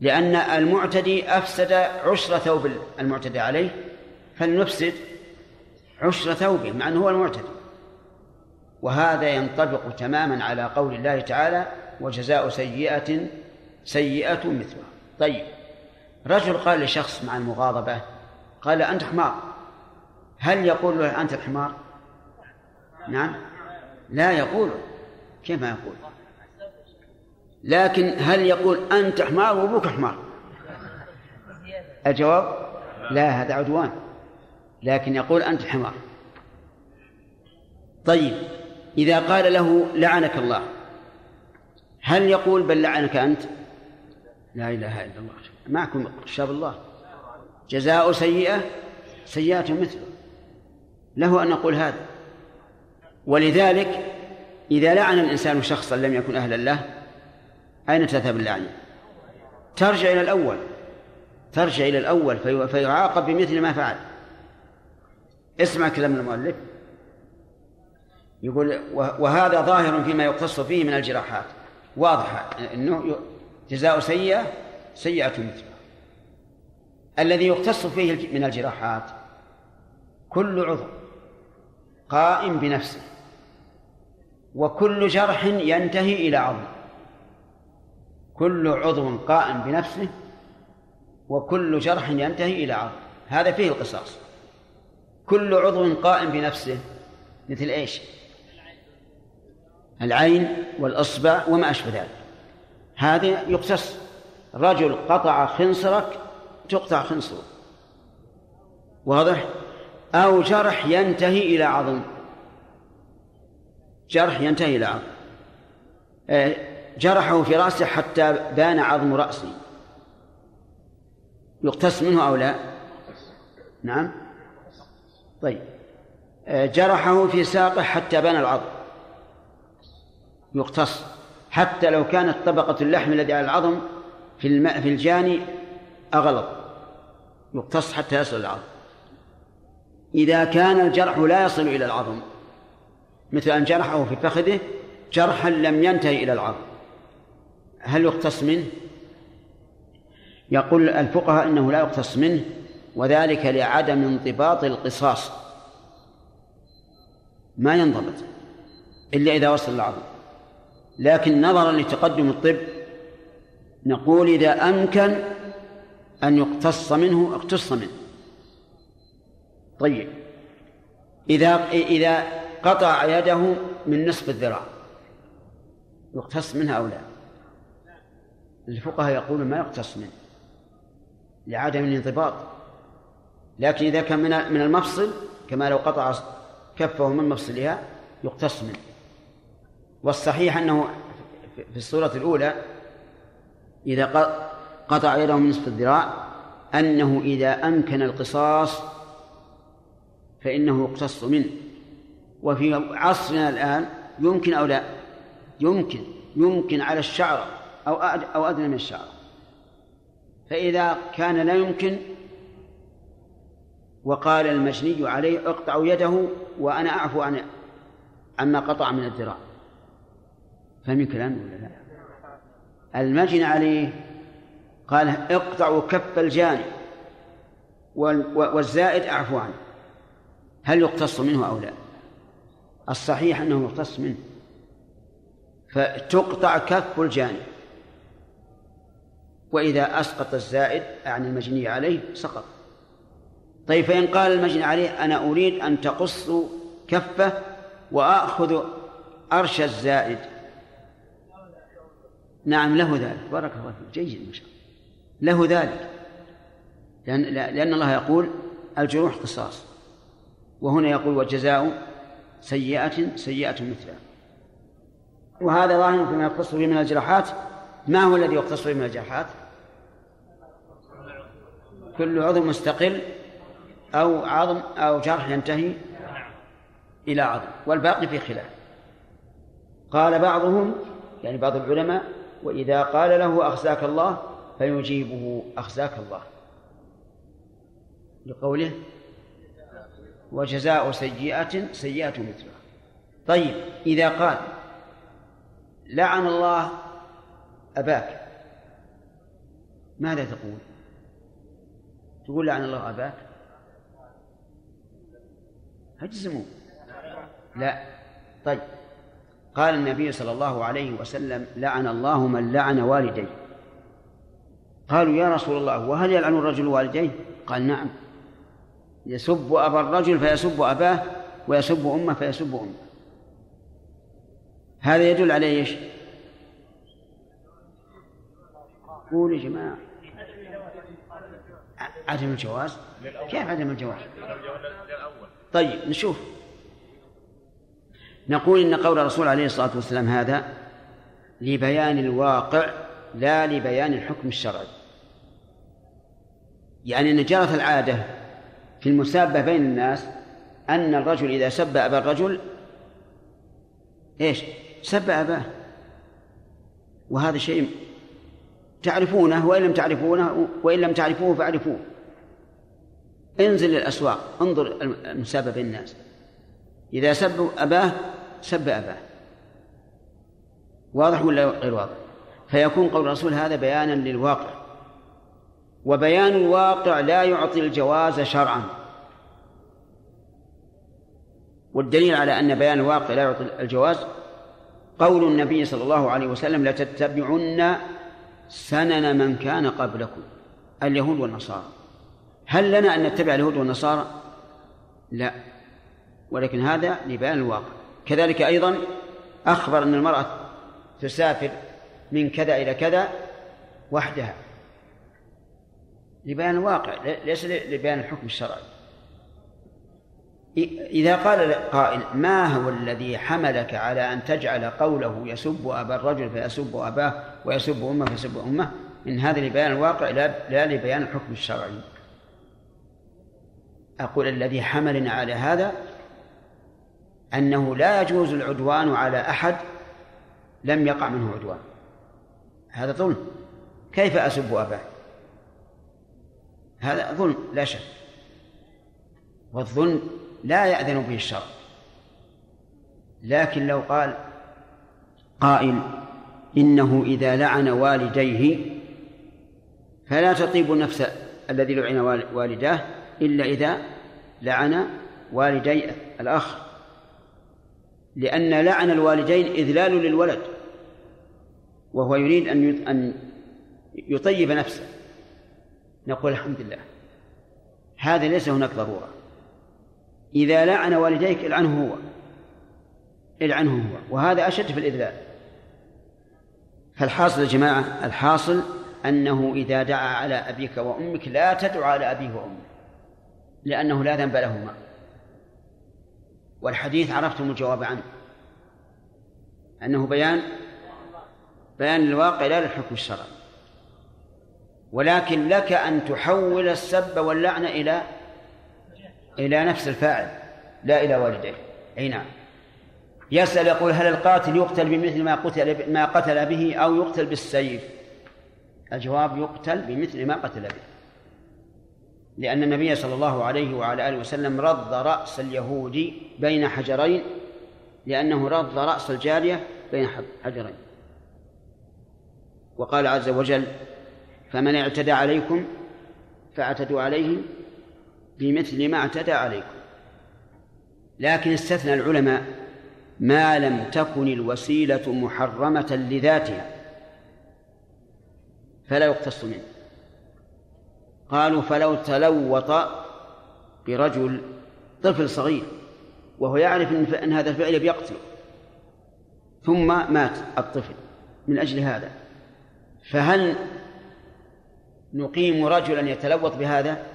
لأن المعتدي أفسد عشر ثوب المعتدي عليه فلنفسد عشر ثوبه مع أنه هو المعتدي. وهذا ينطبق تماما على قول الله تعالى وجزاء سيئة سيئة مثلها طيب. رجل قال لشخص مع المغاضبة قال أنت حمار. هل يقول له أنت الحمار؟ نعم. لا يقول. كيف ما يقول؟ لكن هل يقول أنت حمار وأبوك حمار؟ الجواب لا هذا عدوان. لكن يقول أنت حمار. طيب إذا قال له لعنك الله. هل يقول بل لعنك أنت؟ لا إله إلا الله. معكم شاب الله. جزاء سيئة سيئة مثله. له أن نقول هذا. ولذلك إذا لعن الإنسان شخصا لم يكن أهلا له أين تذهب اللعنة؟ ترجع إلى الأول. ترجع إلى الأول في فيعاقب بمثل ما فعل. اسمع كلام المؤلف. يقول وهذا ظاهر فيما يقتص فيه من الجراحات. واضح أنه جزاء سيئة سيئة مثلها الذي يختص فيه من الجراحات كل عضو قائم بنفسه وكل جرح ينتهي إلى عظم كل عضو قائم بنفسه وكل جرح ينتهي إلى عظم هذا فيه القصاص. كل عضو قائم بنفسه مثل إيش؟ العين والإصبع وما أشبه ذلك. هذا يقتص رجل قطع خنصرك تقطع خنصره. واضح؟ أو جرح ينتهي إلى عظم. جرح ينتهي إلى عظم. آه، جرحه في رأسه حتى بان عظم رأسه. يقتص منه أو لا؟ نعم. طيب. آه، جرحه في ساقه حتى بان العظم. يقتص. حتى لو كانت طبقة اللحم الذي على العظم في الماء في الجاني أغلظ يقتص حتى يصل العظم. إذا كان الجرح لا يصل إلى العظم مثل أن جرحه في فخذه جرحا لم ينتهي إلى العظم. هل يقتص منه؟ يقول الفقهاء إنه لا يقتص منه وذلك لعدم انضباط القصاص. ما ينضبط إلا إذا وصل العظم. لكن نظرا لتقدم الطب نقول إذا أمكن أن يقتص منه اقتص منه. طيب. إذا إذا قطع يده من نصف الذراع يقتص منها أو لا؟ الفقهاء يقولون ما يقتص منه لعدم الانضباط. لكن إذا كان من من المفصل كما لو قطع كفه من مفصلها يقتص منه. والصحيح أنه في الصورة الأولى إذا قطع يده من نصف الذراع أنه إذا أمكن القصاص فإنه يقتص منه. وفي عصرنا الآن يمكن أو لا؟ يمكن. يمكن على الشعر أو أو أدنى من الشعر. فإذا كان لا يمكن وقال المجني عليه اقطعوا يده وأنا أعفو عن عما قطع من الذراع. فهم كلام ولا لا؟ المجني عليه قال اقطعوا كف الجاني والزائد أعفو عنه هل يقتص منه أو لا؟ الصحيح أنه يقتص منه. فتقطع كف الجاني وإذا أسقط الزائد عن المجني عليه سقط. طيب فإن قال المجني عليه أنا أريد أن تقصوا كفه وآخذ أرش الزائد نعم له ذلك. بارك الله فيك. جيد ما شاء الله. له ذلك. لأن, لأن الله يقول الجروح قصاص. وهنا يقول وجزاء سيئة سيئة مثلها. وهذا ظاهر فيما يختص به من الجراحات. ما هو الذي يختص به من الجراحات؟ كل عضو مستقل أو عظم أو جرح ينتهي إلى عظم والباقي في خلاف. قال بعضهم يعني بعض العلماء وإذا قال له أخزاك الله فيجيبه أخزاك الله. لقوله وجزاء سيئة سيئة مثلها طيب إذا قال لعن الله أباك ماذا تقول؟ تقول لعن الله أباك؟ اجزموا لا. طيب. قال النبي صلى الله عليه وسلم لعن الله من لعن والديه. قالوا يا رسول الله وهل يلعن الرجل والديه؟ قال نعم. يسب أبا الرجل فيسب أباه ويسب أمه فيسب أمه. هذا يدل على إيش؟ قولوا يا جماعة. عدم الجواز؟ كيف عدم الجواز؟ طيب نشوف. نقول إن قول الرسول عليه الصلاة والسلام هذا لبيان الواقع لا لبيان الحكم الشرعي. يعني أن جرت العادة في المسابة بين الناس أن الرجل إذا سب أبا الرجل إيش؟ سب أباه. وهذا شيء تعرفونه وإن لم تعرفونه وإن لم تعرفوه فاعرفوه. انزل الأسواق انظر المسابة بين الناس. إذا سب أباه سب أباه. واضح ولا غير واضح؟ فيكون قول الرسول هذا بيانا للواقع. وبيان الواقع لا يعطي الجواز شرعا. والدليل على أن بيان الواقع لا يعطي الجواز قول النبي صلى الله عليه وسلم لتتبعن سنن من كان قبلكم اليهود والنصارى. هل لنا أن نتبع اليهود والنصارى؟ لا. ولكن هذا لبيان الواقع. كذلك أيضا أخبر أن المرأة تسافر من كذا إلى كذا وحدها لبيان الواقع ليس لبيان الحكم الشرعي. إذا قال قائل ما هو الذي حملك على أن تجعل قوله يسب أبا الرجل فيسب أباه ويسب أمه فيسب أمه؟ من هذا لبيان الواقع لا لبيان الحكم الشرعي. أقول الذي حملنا على هذا أنه لا يجوز العدوان على أحد لم يقع منه عدوان. هذا ظلم. كيف أسب أباه؟ هذا ظلم لا شك. والظلم لا يأذن به الشرع لكن لو قال قائل إنه إذا لعن والديه فلا تطيب نفس الذي لعن والداه إلا إذا لعن والدي الأخ لأن لعن الوالدين إذلال للولد وهو يريد أن أن يطيب نفسه. نقول الحمد لله. هذا ليس هناك ضرورة. إذا لعن والديك العنه هو العنه هو وهذا أشد في الإذلال. فالحاصل يا جماعة الحاصل أنه إذا دعا على أبيك وأمك لا تدعو على أبيه وأمك لأنه لا ذنب لهما والحديث عرفتم الجواب عنه. أنه بيان؟ بيان الواقع لا للحكم الشرعي ولكن لك أن تحول السب واللعنة إلى إلى نفس الفاعل لا إلى والديه أي نعم. يسأل يقول هل القاتل يقتل بمثل ما قتل ما قتل به أو يقتل بالسيف؟ الجواب يقتل بمثل ما قتل به. لأن النبي صلى الله عليه وعلى آله وسلم رض رأس اليهودي بين حجرين لأنه رض رأس الجارية بين حجرين. وقال عز وجل فمن اعتدى عليكم فاعتدوا عليه بمثل ما اعتدى عليكم. لكن استثنى العلماء ما لم تكن الوسيلة محرمة لذاتها فلا يقتص منه. قالوا فلو تلوط برجل طفل صغير وهو يعرف إن هذا الفعل بيقتل ثم مات الطفل من أجل هذا. فهل نقيم رجلا يتلوط بهذا؟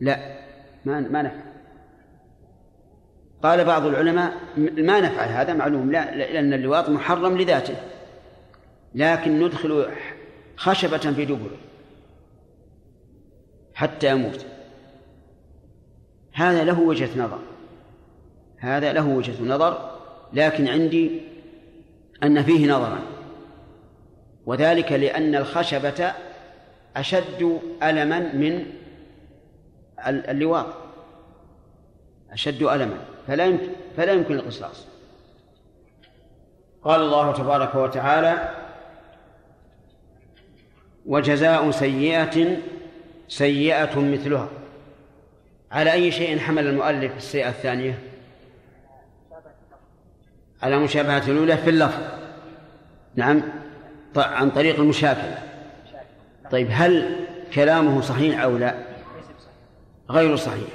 لا ما ما نفعل. قال بعض العلماء ما نفعل هذا معلوم لا لأن اللواط محرم لذاته لكن ندخل خشبة في دبره. حتى يموت. هذا له وجهة نظر. هذا له وجهة نظر لكن عندي أن فيه نظرا. وذلك لأن الخشبة أشد ألما من اللواط. أشد ألما. فلا يمكن فلا يمكن القصاص. قال الله تبارك وتعالى وجزاء سيئة سيئة مثلها. على أي شيء حمل المؤلف السيئة الثانية؟ على مشابهة الأولى في اللفظ. نعم. عن طريق المشاكلة طيب هل كلامه صحيح أو لا؟ غير صحيح.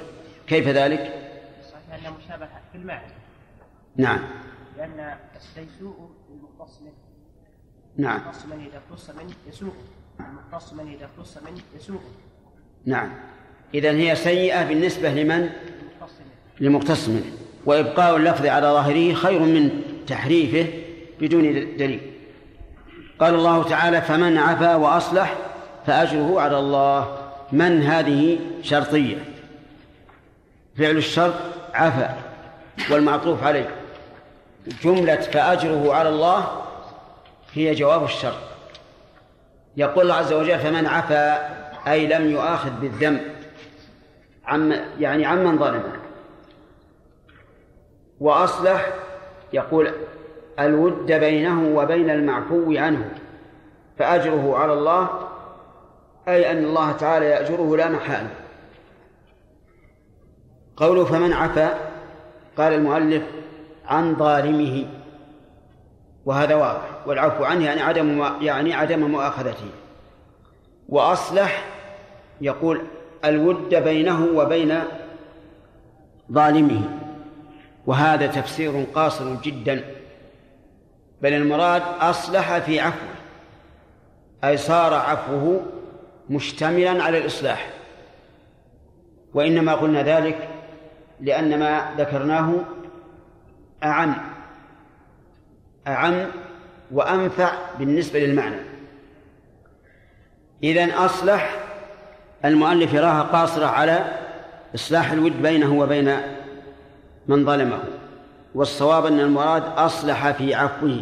كيف ذلك؟ صحيح أن مشابهة في المعنى. نعم. لأن السيء المختص منه نعم. المختص من إذا اختص منه يسوء المختص من إذا اختص منه يسوء نعم. إذا هي سيئة بالنسبة لمن؟ لمقتص منه وإبقاء اللفظ على ظاهره خير من تحريفه بدون دليل. قال الله تعالى فمن عفا وأصلح فأجره على الله. من هذه شرطية؟ فعل الشرط عفا والمعطوف عليه. جملة فأجره على الله هي جواب الشرط. يقول الله عز وجل فمن عفا أي لم يؤاخذ بالذنب. عم يعني عمن ظلمه. وأصلح يقول الود بينه وبين المعفو عنه فأجره على الله أي أن الله تعالى يأجره لا محالة قوله فمن عفا قال المؤلف عن ظالمه. وهذا واضح والعفو عنه يعني عدم يعني عدم مؤاخذته. وأصلح يقول الود بينه وبين ظالمه. وهذا تفسير قاصر جدا. بل المراد أصلح في عفوه أي صار عفوه مشتملا على الإصلاح. وإنما قلنا ذلك لأن ما ذكرناه أعم أعم وأنفع بالنسبة للمعنى. إذن أصلح المؤلف يراها قاصرة على إصلاح الود بينه وبين من ظلمه والصواب أن المراد أصلح في عفوه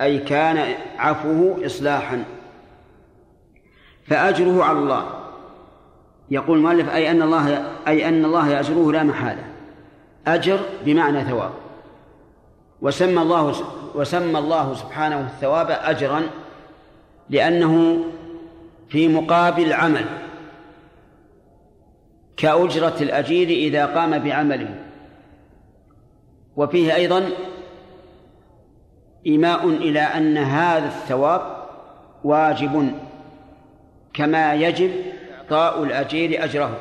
أي كان عفوه إصلاحا. فأجره على الله. يقول المؤلف أي أن الله أي أن الله يأجره لا محالة. أجر بمعنى ثواب. وسمى الله وسمى الله سبحانه الثواب أجرا لأنه في مقابل عمل كأجرة الأجير إذا قام بعمله. وفيه أيضا إيماء إلى أن هذا الثواب واجب كما يجب إعطاء الأجير أجره.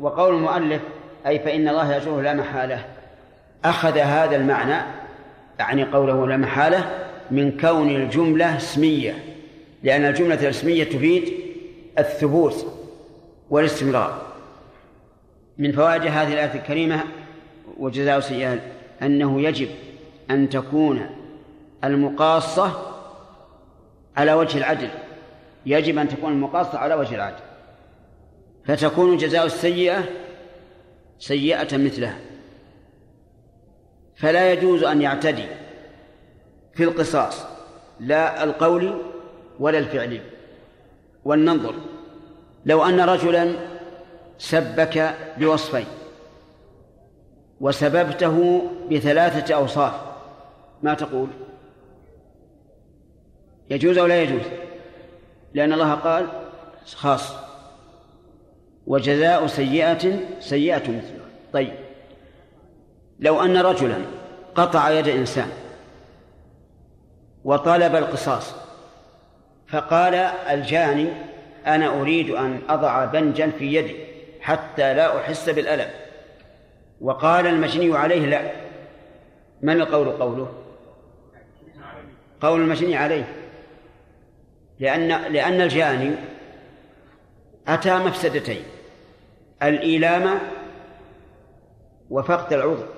وقول المؤلف أي فإن الله يأجره لا محالة. أخذ هذا المعنى يعني قوله لا محالة من كون الجملة اسمية لأن الجملة الاسمية تفيد الثبوت والاستمرار. من فوائد هذه الآية الكريمة وجزاء سيئة أنه يجب أن تكون المقاصة على وجه العدل. يجب أن تكون المقاصة على وجه العدل. فتكون جزاء السيئة سيئة مثلها. فلا يجوز أن يعتدي في القصاص لا القولي ولا الفعلي ولننظر لو أن رجلا سبك بوصفين. وسببته بثلاثة أوصاف. ما تقول؟ يجوز أو لا يجوز؟ لأن الله قال خاص. وجزاء سيئة سيئة مثلها. طيب. لو أن رجلا قطع يد إنسان وطلب القصاص فقال الجاني أنا أريد أن أضع بنجا في يدي. حتى لا أحس بالألم. وقال المجني عليه لا. من القول قوله؟ قول المجني عليه. لأن لأن الجاني أتى مفسدتين الإيلام وفقد العذر.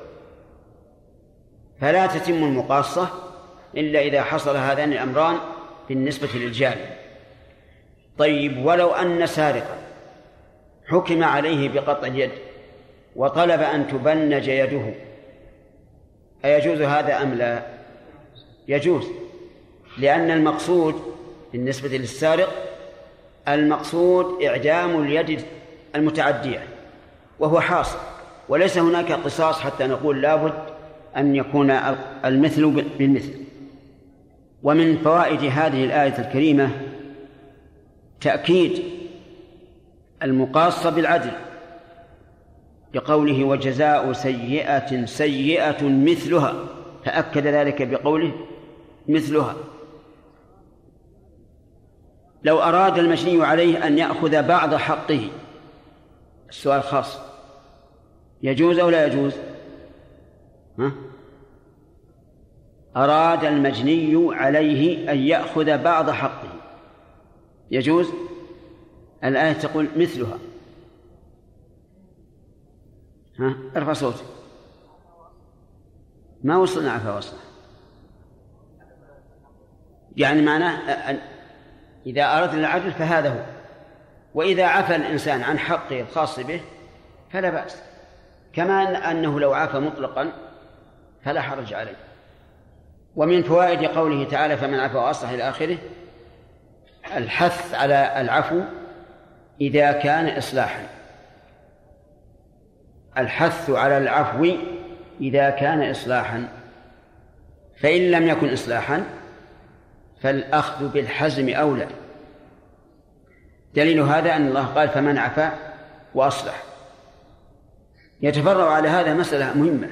فلا تتم المقاصة إلا إذا حصل هذان الأمران بالنسبة للجاني. طيب ولو أن سارقا حكم عليه بقطع اليد وطلب أن تبنج يده. أيجوز هذا أم لا؟ يجوز لأن المقصود بالنسبة للسارق المقصود إعدام اليد المتعدية وهو حاصل. وليس هناك قصاص حتى نقول لابد أن يكون المثل بالمثل. ومن فوائد هذه الآية الكريمة تأكيد المقاصة بالعدل بقوله وجزاء سيئة سيئة مثلها فأكد ذلك بقوله مثلها. لو أراد المجني عليه أن يأخذ بعض حقه السؤال خاص يجوز أو لا يجوز؟ ها؟ أراد المجني عليه أن يأخذ بعض حقه يجوز؟ الآية تقول مثلها. ها؟ ارفع صوتك. ما وصلنا عفا وصلنا. يعني معناه إذا أردنا العدل فهذا هو. وإذا عفى الإنسان عن حقه الخاص به فلا بأس. كما أنه لو عفى مطلقا فلا حرج عليه. ومن فوائد قوله تعالى فمن عفى وأصلح إلى آخره الحث على العفو إذا كان إصلاحا. الحث على العفو إذا كان إصلاحا. فإن لم يكن إصلاحا فالأخذ بالحزم أولى. دليل هذا أن الله قال فمن عفا وأصلح. يتفرع على هذا مسألة مهمة.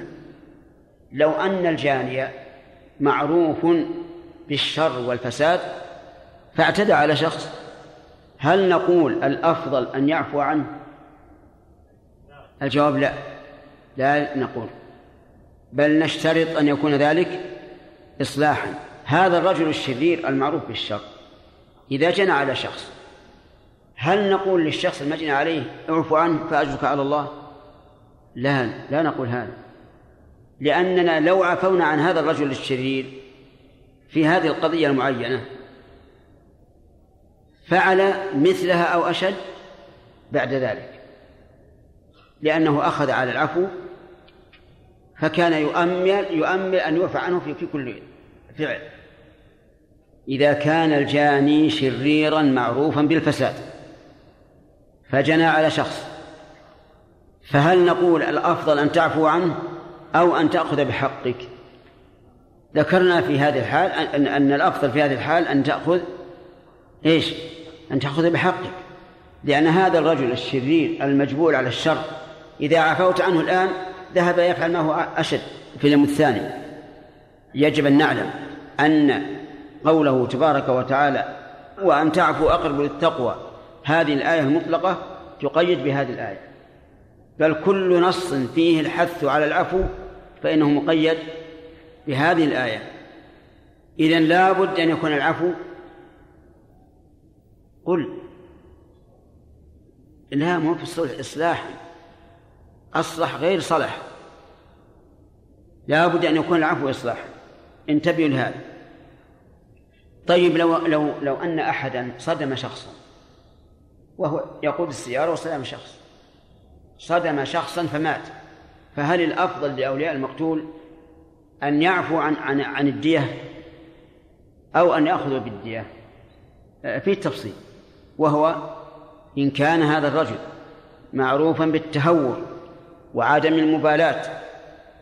لو أن الجاني معروف بالشر والفساد فاعتدى على شخص هل نقول الأفضل أن يعفو عنه؟ الجواب لا. لا نقول. بل نشترط أن يكون ذلك إصلاحا. هذا الرجل الشرير المعروف بالشر. إذا جنى على شخص هل نقول للشخص المجني عليه اعفو عنه فأجرك على الله؟ لا لا نقول هذا. لأننا لو عفونا عن هذا الرجل الشرير في هذه القضية المعينة فعل مثلها أو أشد بعد ذلك لأنه أخذ على العفو فكان يؤمل يؤمل أن يعفى عنه في, كل فعل. إذا كان الجاني شريرا معروفا بالفساد فجنى على شخص فهل نقول الأفضل أن تعفو عنه أو أن تأخذ بحقك؟ ذكرنا في هذه الحال أن, أن الأفضل في هذه الحال أن تأخذ إيش؟ أن تأخذ بحقك لأن هذا الرجل الشرير المجبول على الشر إذا عفوت عنه الآن ذهب يفعل ما هو أشد في اليوم الثاني. يجب أن نعلم أن قوله تبارك وتعالى وأن تعفوا أقرب للتقوى هذه الآية المطلقة تقيد بهذه الآية. بل كل نص فيه الحث على العفو فإنه مقيد بهذه الآية. إذن لا بد أن يكون العفو قل لا مو في الصلح إصلاحا أصلح غير صلح. لا بد أن يكون العفو إصلاحا انتبهوا لهذا. طيب لو لو لو أن أحدا صدم شخصا وهو يقود السيارة وصدم شخص صدم شخصا فمات فهل الأفضل لأولياء المقتول أن يعفو عن عن عن الدية أو أن يأخذوا بالدية؟ في تفصيل وهو إن كان هذا الرجل معروفا بالتهور وعدم المبالاة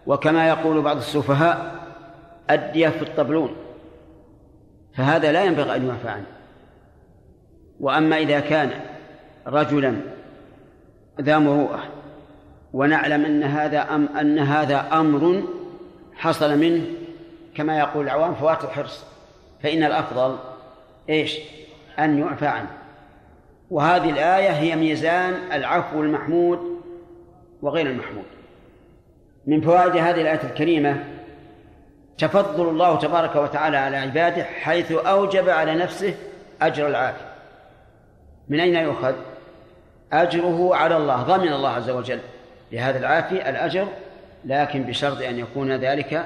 وكما يقول بعض السفهاء الدية في الطبلون فهذا لا ينبغي أن يعفى عنه. وأما إذا كان رجلا ذا مروءة ونعلم أن هذا أم أن هذا أمر حصل منه كما يقول العوام فوات الحرص. فإن الأفضل إيش؟ أن يعفى عنه. وهذه الآية هي ميزان العفو المحمود وغير المحمود. من فوائد هذه الآية الكريمة تفضل الله تبارك وتعالى على عباده حيث أوجب على نفسه أجر العافية. من أين يؤخذ؟ أجره على الله ضمن الله عز وجل لهذا العافي الأجر لكن بشرط أن يكون ذلك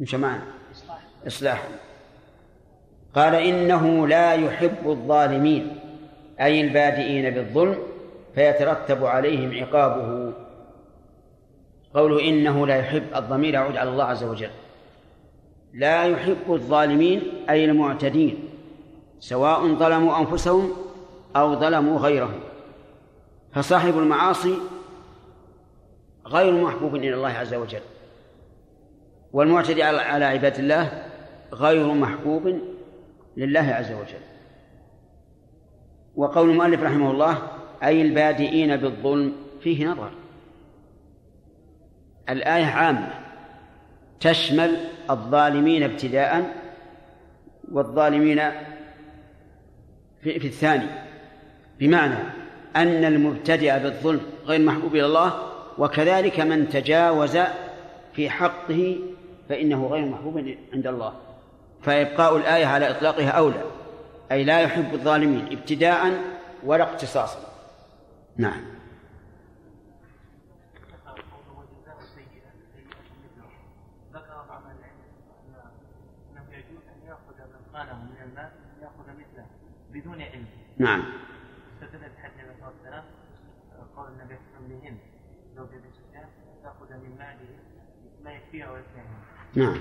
مش معنا إصلاحا قال إنه لا يحب الظالمين. أي البادئين بالظلم فيترتب عليهم عقابه. قوله إنه لا يحب الضمير يعود على الله عز وجل. لا يحب الظالمين أي المعتدين سواء ظلموا أنفسهم أو ظلموا غيرهم. فصاحب المعاصي غير محبوب إلى الله عز وجل والمعتدي على عباد الله غير محبوب لله عز وجل. وقول المؤلف رحمه الله أي البادئين بالظلم فيه نظر. الآية عامة تشمل الظالمين ابتداء والظالمين في, في الثاني. بمعنى أن المبتدئ بالظلم غير محبوب إلى الله وكذلك من تجاوز في حقه فإنه غير محبوب عند الله. فإبقاء الآية على إطلاقها أولى. أي لا يحب الظالمين ابتداء ولا اقتصاصا. نعم. بدون علم نعم. استدل الله عليه وسلم قول النبي وسلم زوج ابي سفيان تاخذ من ماله ما يكفيها ويكفيها نعم.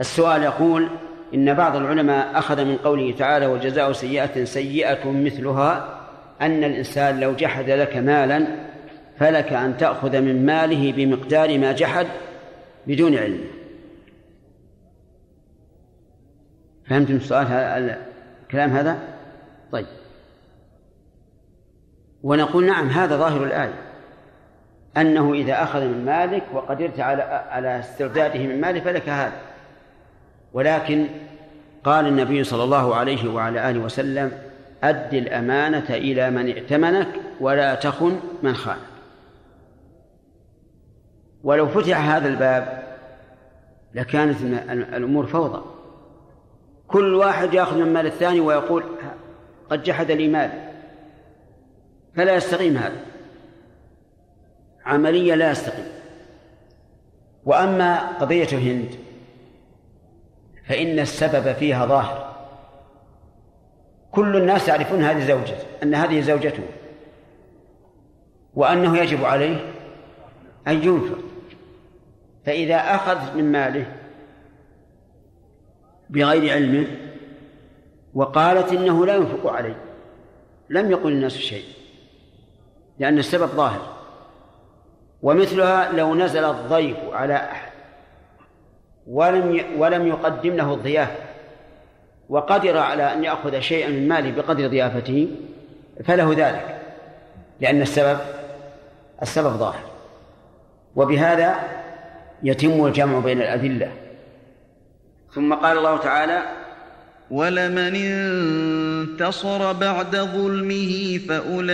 السؤال يقول إن بعض العلماء أخذ من قوله تعالى وجزاء سيئة سيئة مثلها أن الإنسان لو جحد لك مالا فلك أن تأخذ من ماله بمقدار ما جحد بدون علم. فهمتم السؤال الكلام هذا؟ طيب. ونقول نعم هذا ظاهر الآية. أنه إذا أخذ من مالك وقدرت على على استرداده من ماله فلك هذا. ولكن قال النبي صلى الله عليه وعلى آله وسلم أد الأمانة إلى من ائتمنك ولا تخن من خانك. ولو فتح هذا الباب لكانت الأمور فوضى. كل واحد يأخذ من مال الثاني ويقول قد جحد لي مالي فلا يستقيم هذا. عملية لا يستقيم. وأما قضية هند فإن السبب فيها ظاهر. كل الناس يعرفون هذه زوجته أن هذه زوجته وأنه يجب عليه أن ينفق. فإذا أخذ من ماله بغير علمه وقالت إنه لا ينفق عليه لم يقل الناس شيء لأن السبب ظاهر. ومثلها لو نزل الضيف على أحد ولم ولم يقدم له الضيافة وقدر على أن يأخذ شيئا من ماله بقدر ضيافته فله ذلك لأن السبب السبب ظاهر وبهذا يتم الجمع بين الأدلة. ثم قال الله تعالى ولمن انتصر بعد ظلمه فأولئك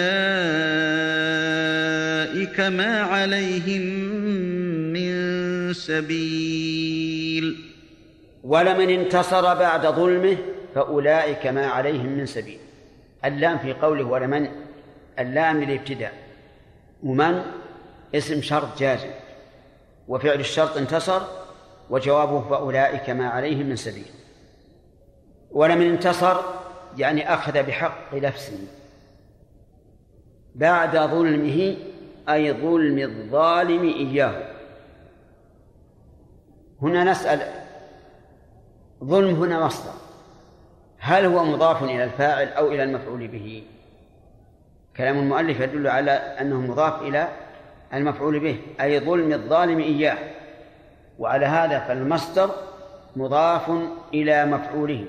ما عليهم من سبيل. ولمن انتصر بعد ظلمه فأولئك ما عليهم من سبيل. اللام في قوله ولمن اللام للابتداء. ومن؟ اسم شرط جازم. وفعل الشرط انتصر وجوابه فأولئك ما عليهم من سبيل. ولمن انتصر يعني أخذ بحق نفسه. بعد ظلمه أي ظلم الظالم إياه. هنا نسأل ظلم هنا مصدر هل هو مضاف إلى الفاعل أو إلى المفعول به؟ كلام المؤلف يدل على أنه مضاف إلى المفعول به أي ظلم الظالم إياه. وعلى هذا فالمصدر مضاف إلى مفعوله.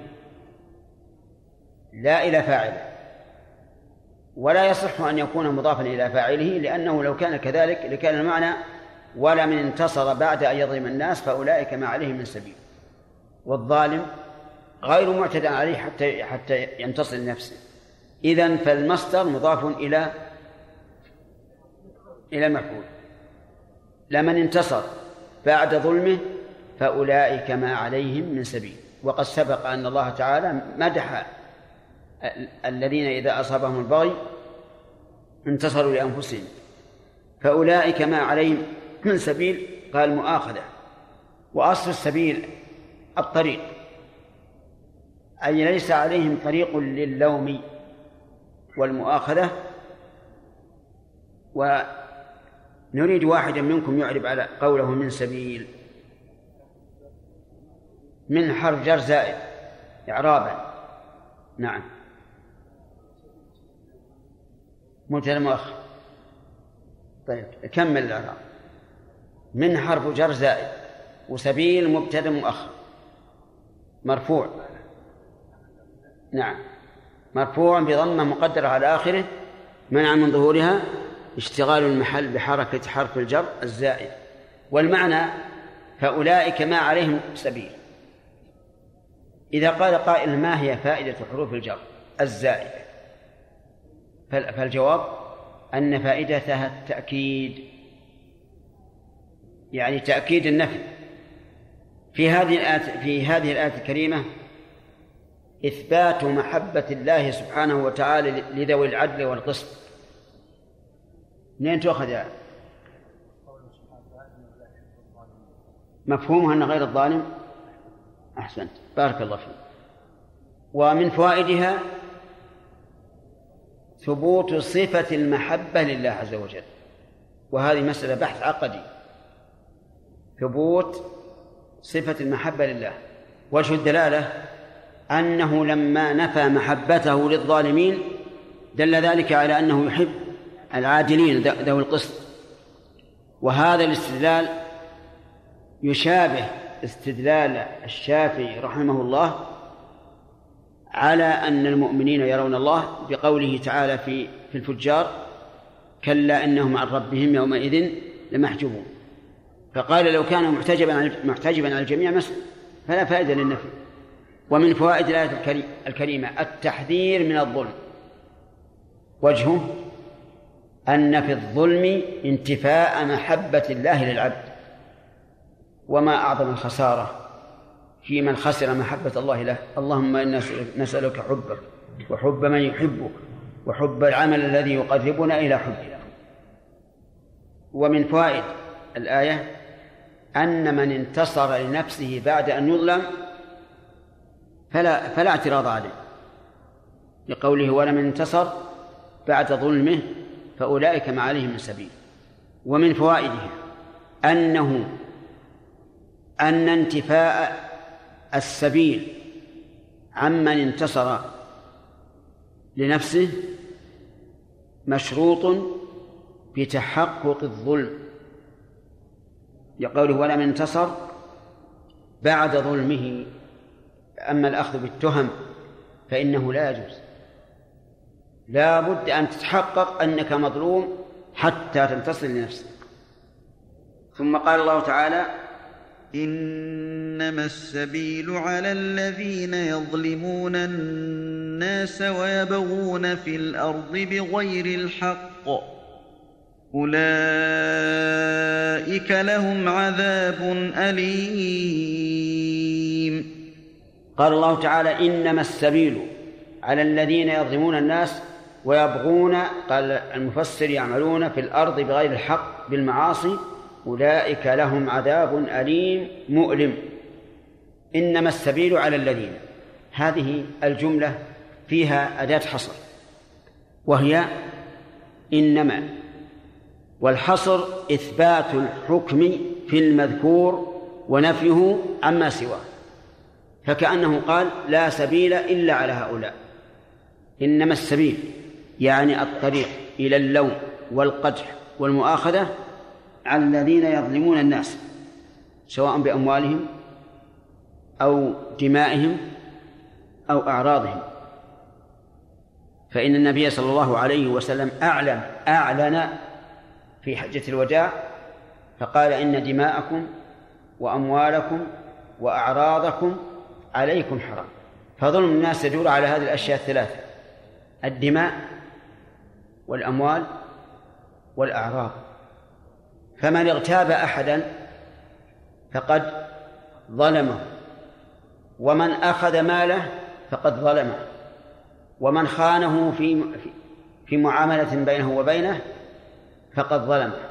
لا إلى فاعله. ولا يصح أن يكون مضافا إلى فاعله لأنه لو كان كذلك لكان المعنى ولا من انتصر بعد أن يظلم الناس فأولئك ما عليهم من سبيل. والظالم غير معتدى عليه حتى حتى ينتصر لنفسه. إذا فالمصدر مضاف إلى إلى المفعول. لمن انتصر بعد ظلمه فأولئك ما عليهم من سبيل. وقد سبق أن الله تعالى مدح الذين إذا أصابهم البغي انتصروا لأنفسهم. فأولئك ما عليهم من سبيل قال مؤاخذة. وأصل السبيل الطريق. أي ليس عليهم طريق للوم والمؤاخذة. ونريد واحدا منكم يعرب على قوله من سبيل. من حرف جر زائد إعرابا. نعم. مبتدا مؤخر. طيب كمل الإعراب. من حرف جر زائد وسبيل مبتدا مؤخر. مرفوع. نعم. مرفوع بضمة مقدرة على آخره منع من ظهورها اشتغال المحل بحركة حرف الجر الزائد. والمعنى فأولئك ما عليهم سبيل. إذا قال قائل ما هي فائدة حروف الجر الزائدة؟ فالجواب أن فائدتها التأكيد. يعني تأكيد النفي. في هذه الآية في هذه الآية الكريمة إثبات محبة الله سبحانه وتعالى لذوي العدل والقسط. منين تؤخذ يعني؟ مفهومها أن غير الظالم؟ أحسنت. بارك الله فيك. ومن فوائدها ثبوت صفة المحبة لله عز وجل. وهذه مسألة بحث عقدي. ثبوت صفة المحبة لله. وجه الدلالة أنه لما نفى محبته للظالمين دل ذلك على أنه يحب العادلين ذوي القسط. وهذا الاستدلال يشابه استدلال الشافعي رحمه الله على أن المؤمنين يرون الله بقوله تعالى في في الفجار كلا إنهم عن ربهم يومئذ لمحجوبون. فقال لو كان محتجبا محتجبا على الجميع فلا فائدة للنفي. ومن فوائد الآية الكريمة التحذير من الظلم. وجهه أن في الظلم انتفاء محبة الله للعبد وما أعظم الخسارة في من خسر محبة الله له. اللهم إنا نسألك حبك وحب من يحبك وحب العمل الذي يقربنا إلى حبك. ومن فوائد الآية أن من انتصر لنفسه بعد أن يظلم فلا فلا اعتراض عليه. لقوله ولمن انتصر بعد ظلمه فأولئك ما عليهم من سبيل. ومن فوائدها أنه أن انتفاء السبيل عمن انتصر لنفسه مشروط بتحقق الظلم. لقوله ولمن انتصر بعد ظلمه أما الأخذ بالتهم فإنه لا يجوز. لا بد أن تتحقق أنك مظلوم حتى تنتصر لنفسك. ثم قال الله تعالى إنما السبيل على الذين يظلمون الناس ويبغون في الأرض بغير الحق. أولئك لهم عذاب أليم. قال الله تعالى إنما السبيل على الذين يظلمون الناس ويبغون قال المفسر يعملون في الأرض بغير الحق بالمعاصي. أولئك لهم عذاب أليم مؤلم. إنما السبيل على الذين. هذه الجملة فيها أداة حصر وهي إنما والحصر إثبات الحكم في المذكور ونفيه عما سواه. فكأنه قال لا سبيل إلا على هؤلاء. إنما السبيل يعني الطريق إلى اللوم والقدح والمؤاخذة على الذين يظلمون الناس سواء بأموالهم أو دمائهم أو أعراضهم. فإن النبي صلى الله عليه وسلم أعلم أعلن في حجة الوداع فقال إن دماءكم وأموالكم وأعراضكم عليكم حرام. فظلم الناس يدور على هذه الأشياء الثلاثة الدماء والأموال والأعراض. فمن اغتاب أحدا فقد ظلمه ومن أخذ ماله فقد ظلمه ومن خانه في في معاملة بينه وبينه فقد ظلمه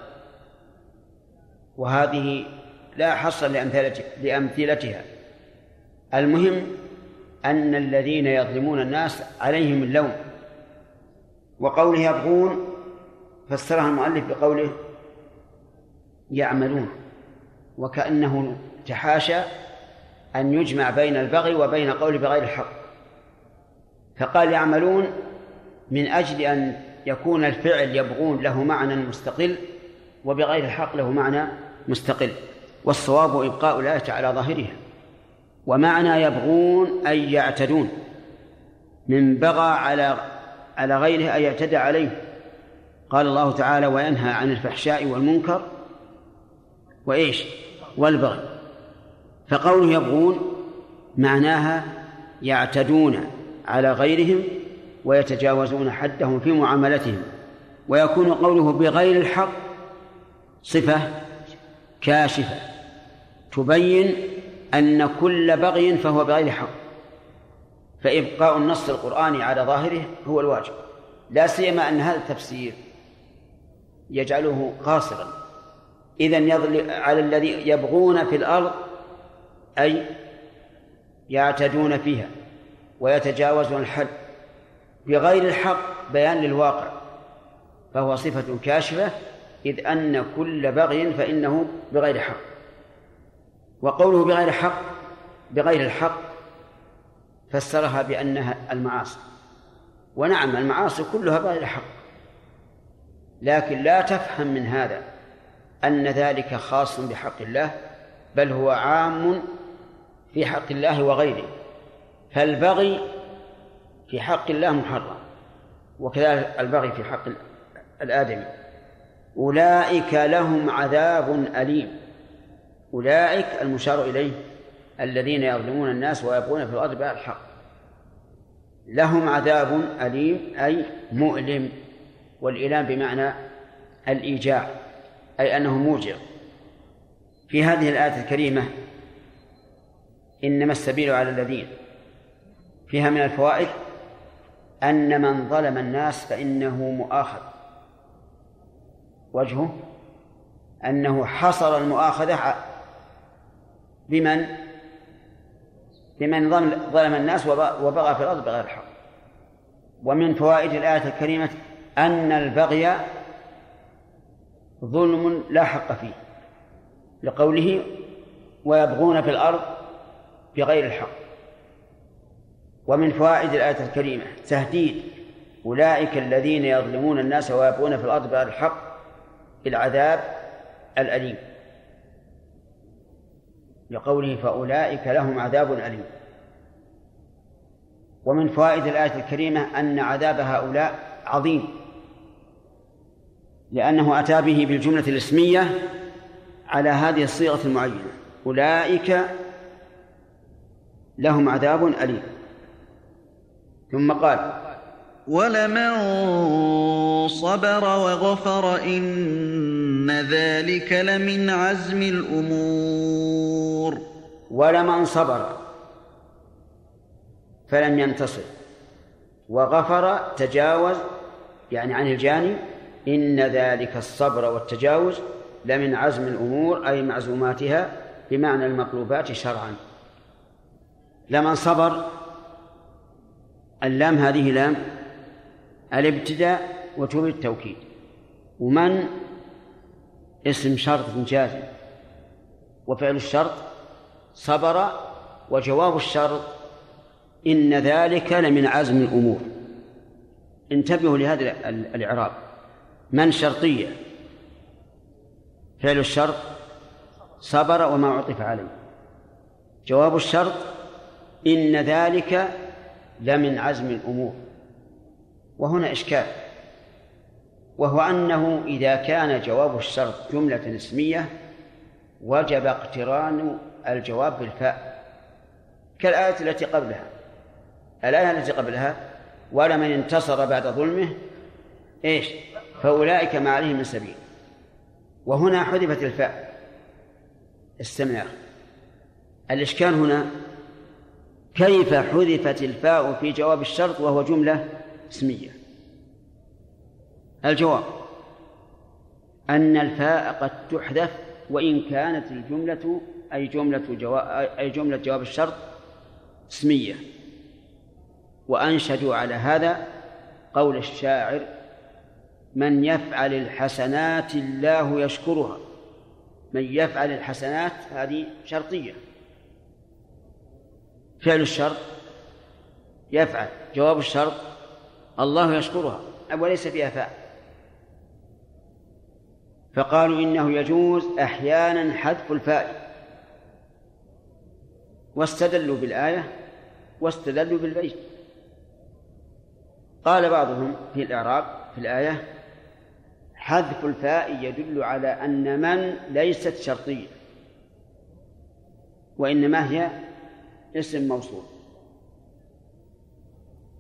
وهذه لا حصر لأمثلتها. المهم أن الذين يظلمون الناس عليهم اللوم. وقوله يبغون فسرها المؤلف بقوله يعملون. وكأنه تحاشى أن يجمع بين البغي وبين قول بغير الحق. فقال يعملون من أجل أن يكون الفعل يبغون له معنى مستقل وبغير الحق له معنى مستقل. والصواب إبقاء الآية على ظاهرها. ومعنى يبغون أي يعتدون. من بغى على على غيره أن يعتدى عليه. قال الله تعالى وينهى عن الفحشاء والمنكر وإيش؟ والبغي. فقوله يبغون معناها يعتدون على غيرهم ويتجاوزون حدهم في معاملتهم. ويكون قوله بغير الحق صفة كاشفة تبين أن كل بغي فهو بغير حق. فإبقاء النص القرآني على ظاهره هو الواجب لا سيما أن هذا التفسير يجعله قاصرا. إذا على الذي يبغون في الأرض أي يعتدون فيها ويتجاوزون الحد. بغير الحق بيان للواقع فهو صفة كاشفة إذ أن كل بغي فإنه بغير حق. وقوله بغير حق بغير الحق فسرها بأنها المعاصي. ونعم المعاصي كلها بغير حق. لكن لا تفهم من هذا أن ذلك خاص بحق الله بل هو عام في حق الله وغيره. فالبغي في حق الله محرم وكذلك البغي في حق الآدمي. أولئك لهم عذاب أليم. أولئك المشار إليه الذين يظلمون الناس ويبغون في الأرض بغير الحق. لهم عذاب أليم أي مؤلم والإيلام بمعنى الإيجاع أي أنه موجع. في هذه الآية الكريمة إنما السبيل على الذين فيها من الفوائد أن من ظلم الناس فإنه مؤاخذ وجهه أنه حصر المؤاخذة بمن؟ بمن ظلم الناس وبغى في الأرض بغير الحق ومن فوائد الآية الكريمة أن البغي ظلم لا حق فيه لقوله ويبغون في الأرض بغير الحق. ومن فوائد الآية الكريمة تهديد أولئك الذين يظلمون الناس ويبغون في الأرض بغير الحق بالعذاب الأليم. لقوله فأولئك لهم عذاب أليم. ومن فوائد الآية الكريمة أن عذاب هؤلاء عظيم لأنه أتى به بالجملة الاسمية على هذه الصيغة المعينة أولئك لهم عذاب أليم. ثم قال ولمن صبر وغفر إن ذلك لمن عزم الأمور ولمن صبر فلم ينتصر وغفر تجاوز يعني عن الجاني إن ذلك الصبر والتجاوز لمن عزم الأمور أي معزوماتها بمعنى المطلوبات شرعا لمن صبر اللام هذه لام الابتداء وتوب التوكيد. ومن اسم شرط جازم وفعل الشرط صبر وجواب الشرط إن ذلك لمن عزم الأمور. انتبهوا لهذا الإعراب. من شرطية؟ فعل الشرط صبر وما عطف عليه. جواب الشرط إن ذلك لمن عزم الأمور. وهنا إشكال. وهو أنه إذا كان جواب الشرط جملة اسمية وجب اقتران الجواب بالفاء. كالآية التي قبلها. الآية التي قبلها ولمن انتصر بعد ظلمه إيش؟ فأولئك ما عليهم من سبيل. وهنا حذفت الفاء. استمع الإشكال هنا كيف حذفت الفاء في جواب الشرط وهو جملة اسمية؟ الجواب أن الفاء قد تحذف وإن كانت الجملة أي جملة جواب أي جملة جواب الشرط اسمية. وأنشدوا على هذا قول الشاعر من يفعل الحسنات الله يشكرها. من يفعل الحسنات هذه شرطية. فعل الشرط يفعل جواب الشرط الله يشكرها وليس فيها فاء. فقالوا إنه يجوز أحيانا حذف الفاء. واستدلوا بالآية واستدلوا بالبيت. قال بعضهم في الإعراب في الآية حذف الفاء يدل على أن من ليست شرطية وإنما هي اسم موصول.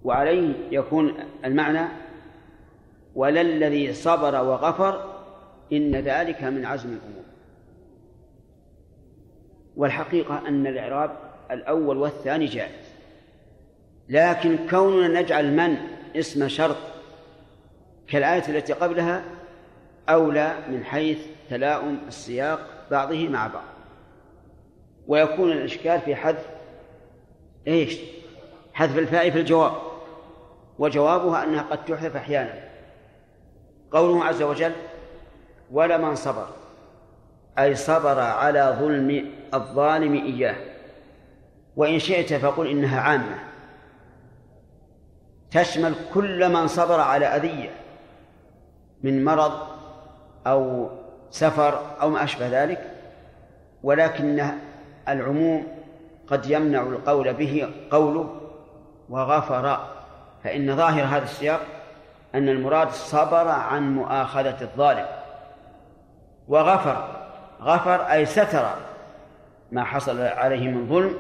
وعليه يكون المعنى ولا الذي صبر وغفر إن ذلك من عزم الأمور. والحقيقة أن الإعراب الأول والثاني جائز. لكن كوننا نجعل من اسم شرط كالآية التي قبلها أولى من حيث تلاؤم السياق بعضه مع بعض. ويكون الإشكال في حذف إيش؟ حذف الفاء في الجواب. وجوابها أنها قد تحذف أحيانا. قوله عز وجل ولمن صبر أي صبر على ظلم الظالم إياه. وإن شئت فقل إنها عامة. تشمل كل من صبر على أذية من مرض أو سفر أو ما أشبه ذلك. ولكن العموم قد يمنع القول به قوله وغفر. فإن ظاهر هذا السياق أن المراد صبر عن مؤاخذة الظالم. وغفر غفر أي ستر ما حصل عليه من ظلم.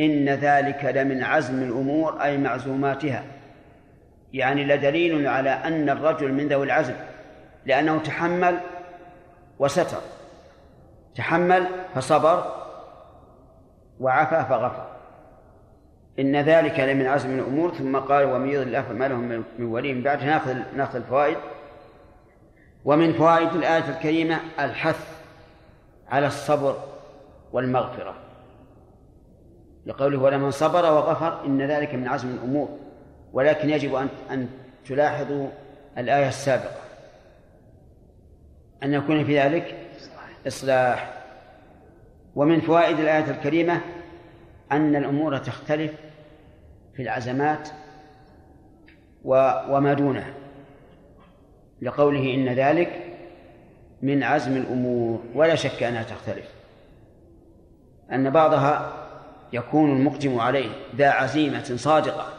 إن ذلك لمن عزم الأمور أي معزوماتها. يعني لدليل على أن الرجل من ذوي العزم لأنه تحمل وستر. تحمل فصبر وعفى فغفر. إن ذلك لمن عزم الأمور ثم قال ومن يضل الله فما لهم من ولي. من بعد ناخذ ناخذ الفوائد. ومن فوائد الآية الكريمة الحث على الصبر والمغفرة. لقوله ولمن صبر وغفر إن ذلك من عزم الأمور. ولكن يجب أن أن تلاحظوا الآية السابقة. أن يكون في ذلك إصلاح. ومن فوائد الآية الكريمة أن الأمور تختلف في العزمات وما دونها لقوله إن ذلك من عزم الأمور ولا شك أنها تختلف أن بعضها يكون المقدم عليه ذا عزيمة صادقة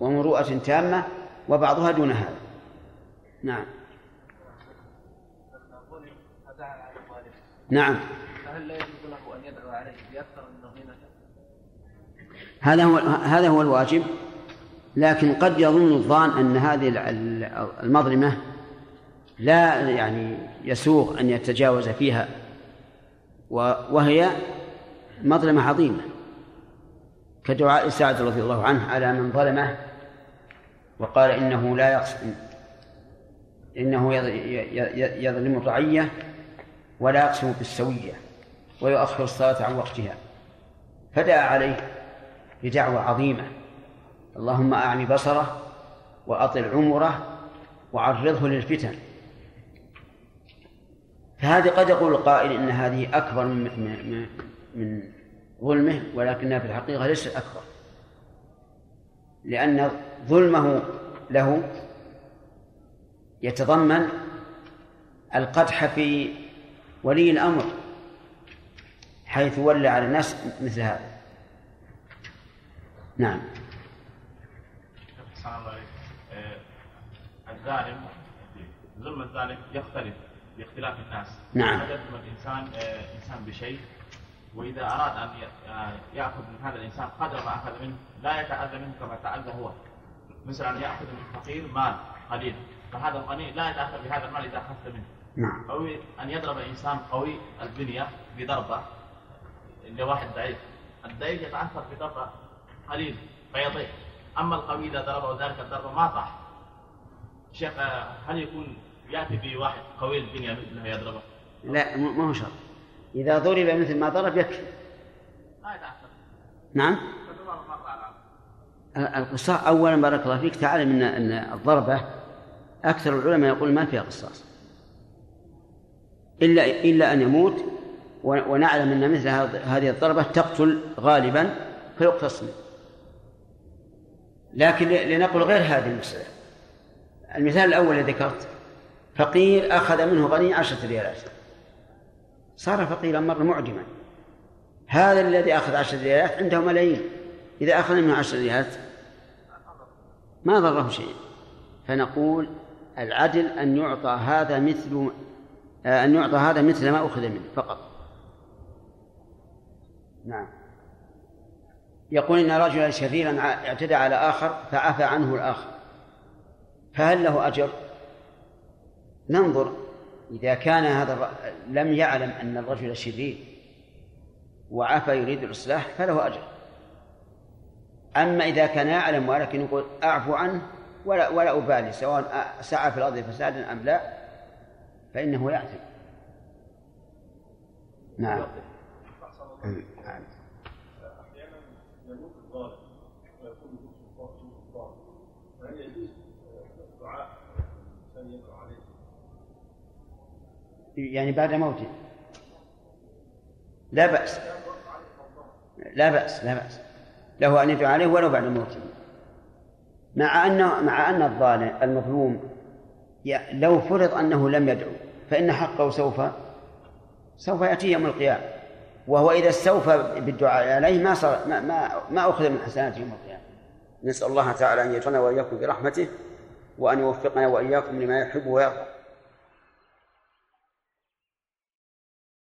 ومروءة تامة وبعضها دون هذا. نعم. نعم. هذا هو هذا هو الواجب لكن قد يظن الظان أن هذه المظلمة لا يعني يسوغ أن يتجاوز فيها وهي مظلمة عظيمة كدعاء سعد رضي الله عنه على من ظلمه وقال إنه لا يقصد إنه يظلم الرعيه ولا يقسم بالسوية. ويؤخر الصلاة عن وقتها. فدعا عليه بدعوة عظيمة. اللهم أعمي بصره وأطل عمره وعرضه للفتن. فهذه قد يقول القائل إن هذه أكبر من, من, من ظلمه ولكنها في الحقيقة ليست أكبر. لأن ظلمه له يتضمن القدح في ولي الأمر. حيث ولى على الناس مثل هذا. نعم. آه، الظالم ظلم الظالم يختلف باختلاف الناس. نعم. قد يظلم الإنسان آه، انسان بشيء وإذا أراد أن آه، يأخذ من هذا الإنسان قدر ما أخذ منه لا يتأذى منه كما تأذى هو. مثل ان يأخذ من فقير مال قليل فهذا الغني لا يتأثر بهذا المال إذا أخذت منه. نعم. أو أن يضرب إنسان قوي البنية بضربة لواحد ضعيف. الضعيف يتأثر بضربة قليل فيضيع أما القوي إذا ضربه ذلك الضربة ما طاح. شيخ هل يكون يأتي بواحد قوي البنية مثله يضربه؟ لا ما هو شرط. إذا ضرب مثل ما ضرب يكفي. لا يتأثر نعم؟ القصاص أولا بارك الله فيك تعلم أن الضربة أكثر العلماء يقول ما فيها قصاص. إلا إلا أن يموت ونعلم أن مثل هذه الضربة تقتل غالبا فيقتص لكن لنقل غير هذه المسألة. المثال الأول الذي ذكرت فقير أخذ منه غني عشرة ريالات. صار فقيرا مرة معدما هذا الذي أخذ عشرة ريالات عنده ملايين. إذا أخذ منه عشرة ريالات ما ضره شيء. فنقول العدل أن يعطى هذا مثل آه، أن يعطى هذا مثل ما أخذ منه فقط. نعم. يقول إن رجلا شريرا اعتدى على آخر فعفى عنه الآخر. فهل له أجر؟ ننظر. إذا كان هذا لم يعلم أن الرجل شرير وعفى يريد الإصلاح فله أجر. أما إذا كان يعلم ولكن يقول أعفو عنه ولا ولا أبالي سواء سعى في الأرض فسادا أم لا فإنه يأثم نعم. أحيانا يموت الظالم ويكون فهل يجوز الدعاء الإنسان يدعو عليه؟ يعني بعد موته. لا بأس. لا بأس لا بأس. له أن يدعو عليه ولو بعد موته. مع أن مع أن الظالم المظلوم لو فرض أنه لم يدعو فإن حقه سوف سوف يأتي يوم القيامة. وهو إذا استوفى بالدعاء عليه ما صار ما ما, ما أخذ من حسناته يوم القيامة. نسأل الله تعالى أن يجعلنا وإياكم برحمته وأن يوفقنا وإياكم لما يحب ويرضى.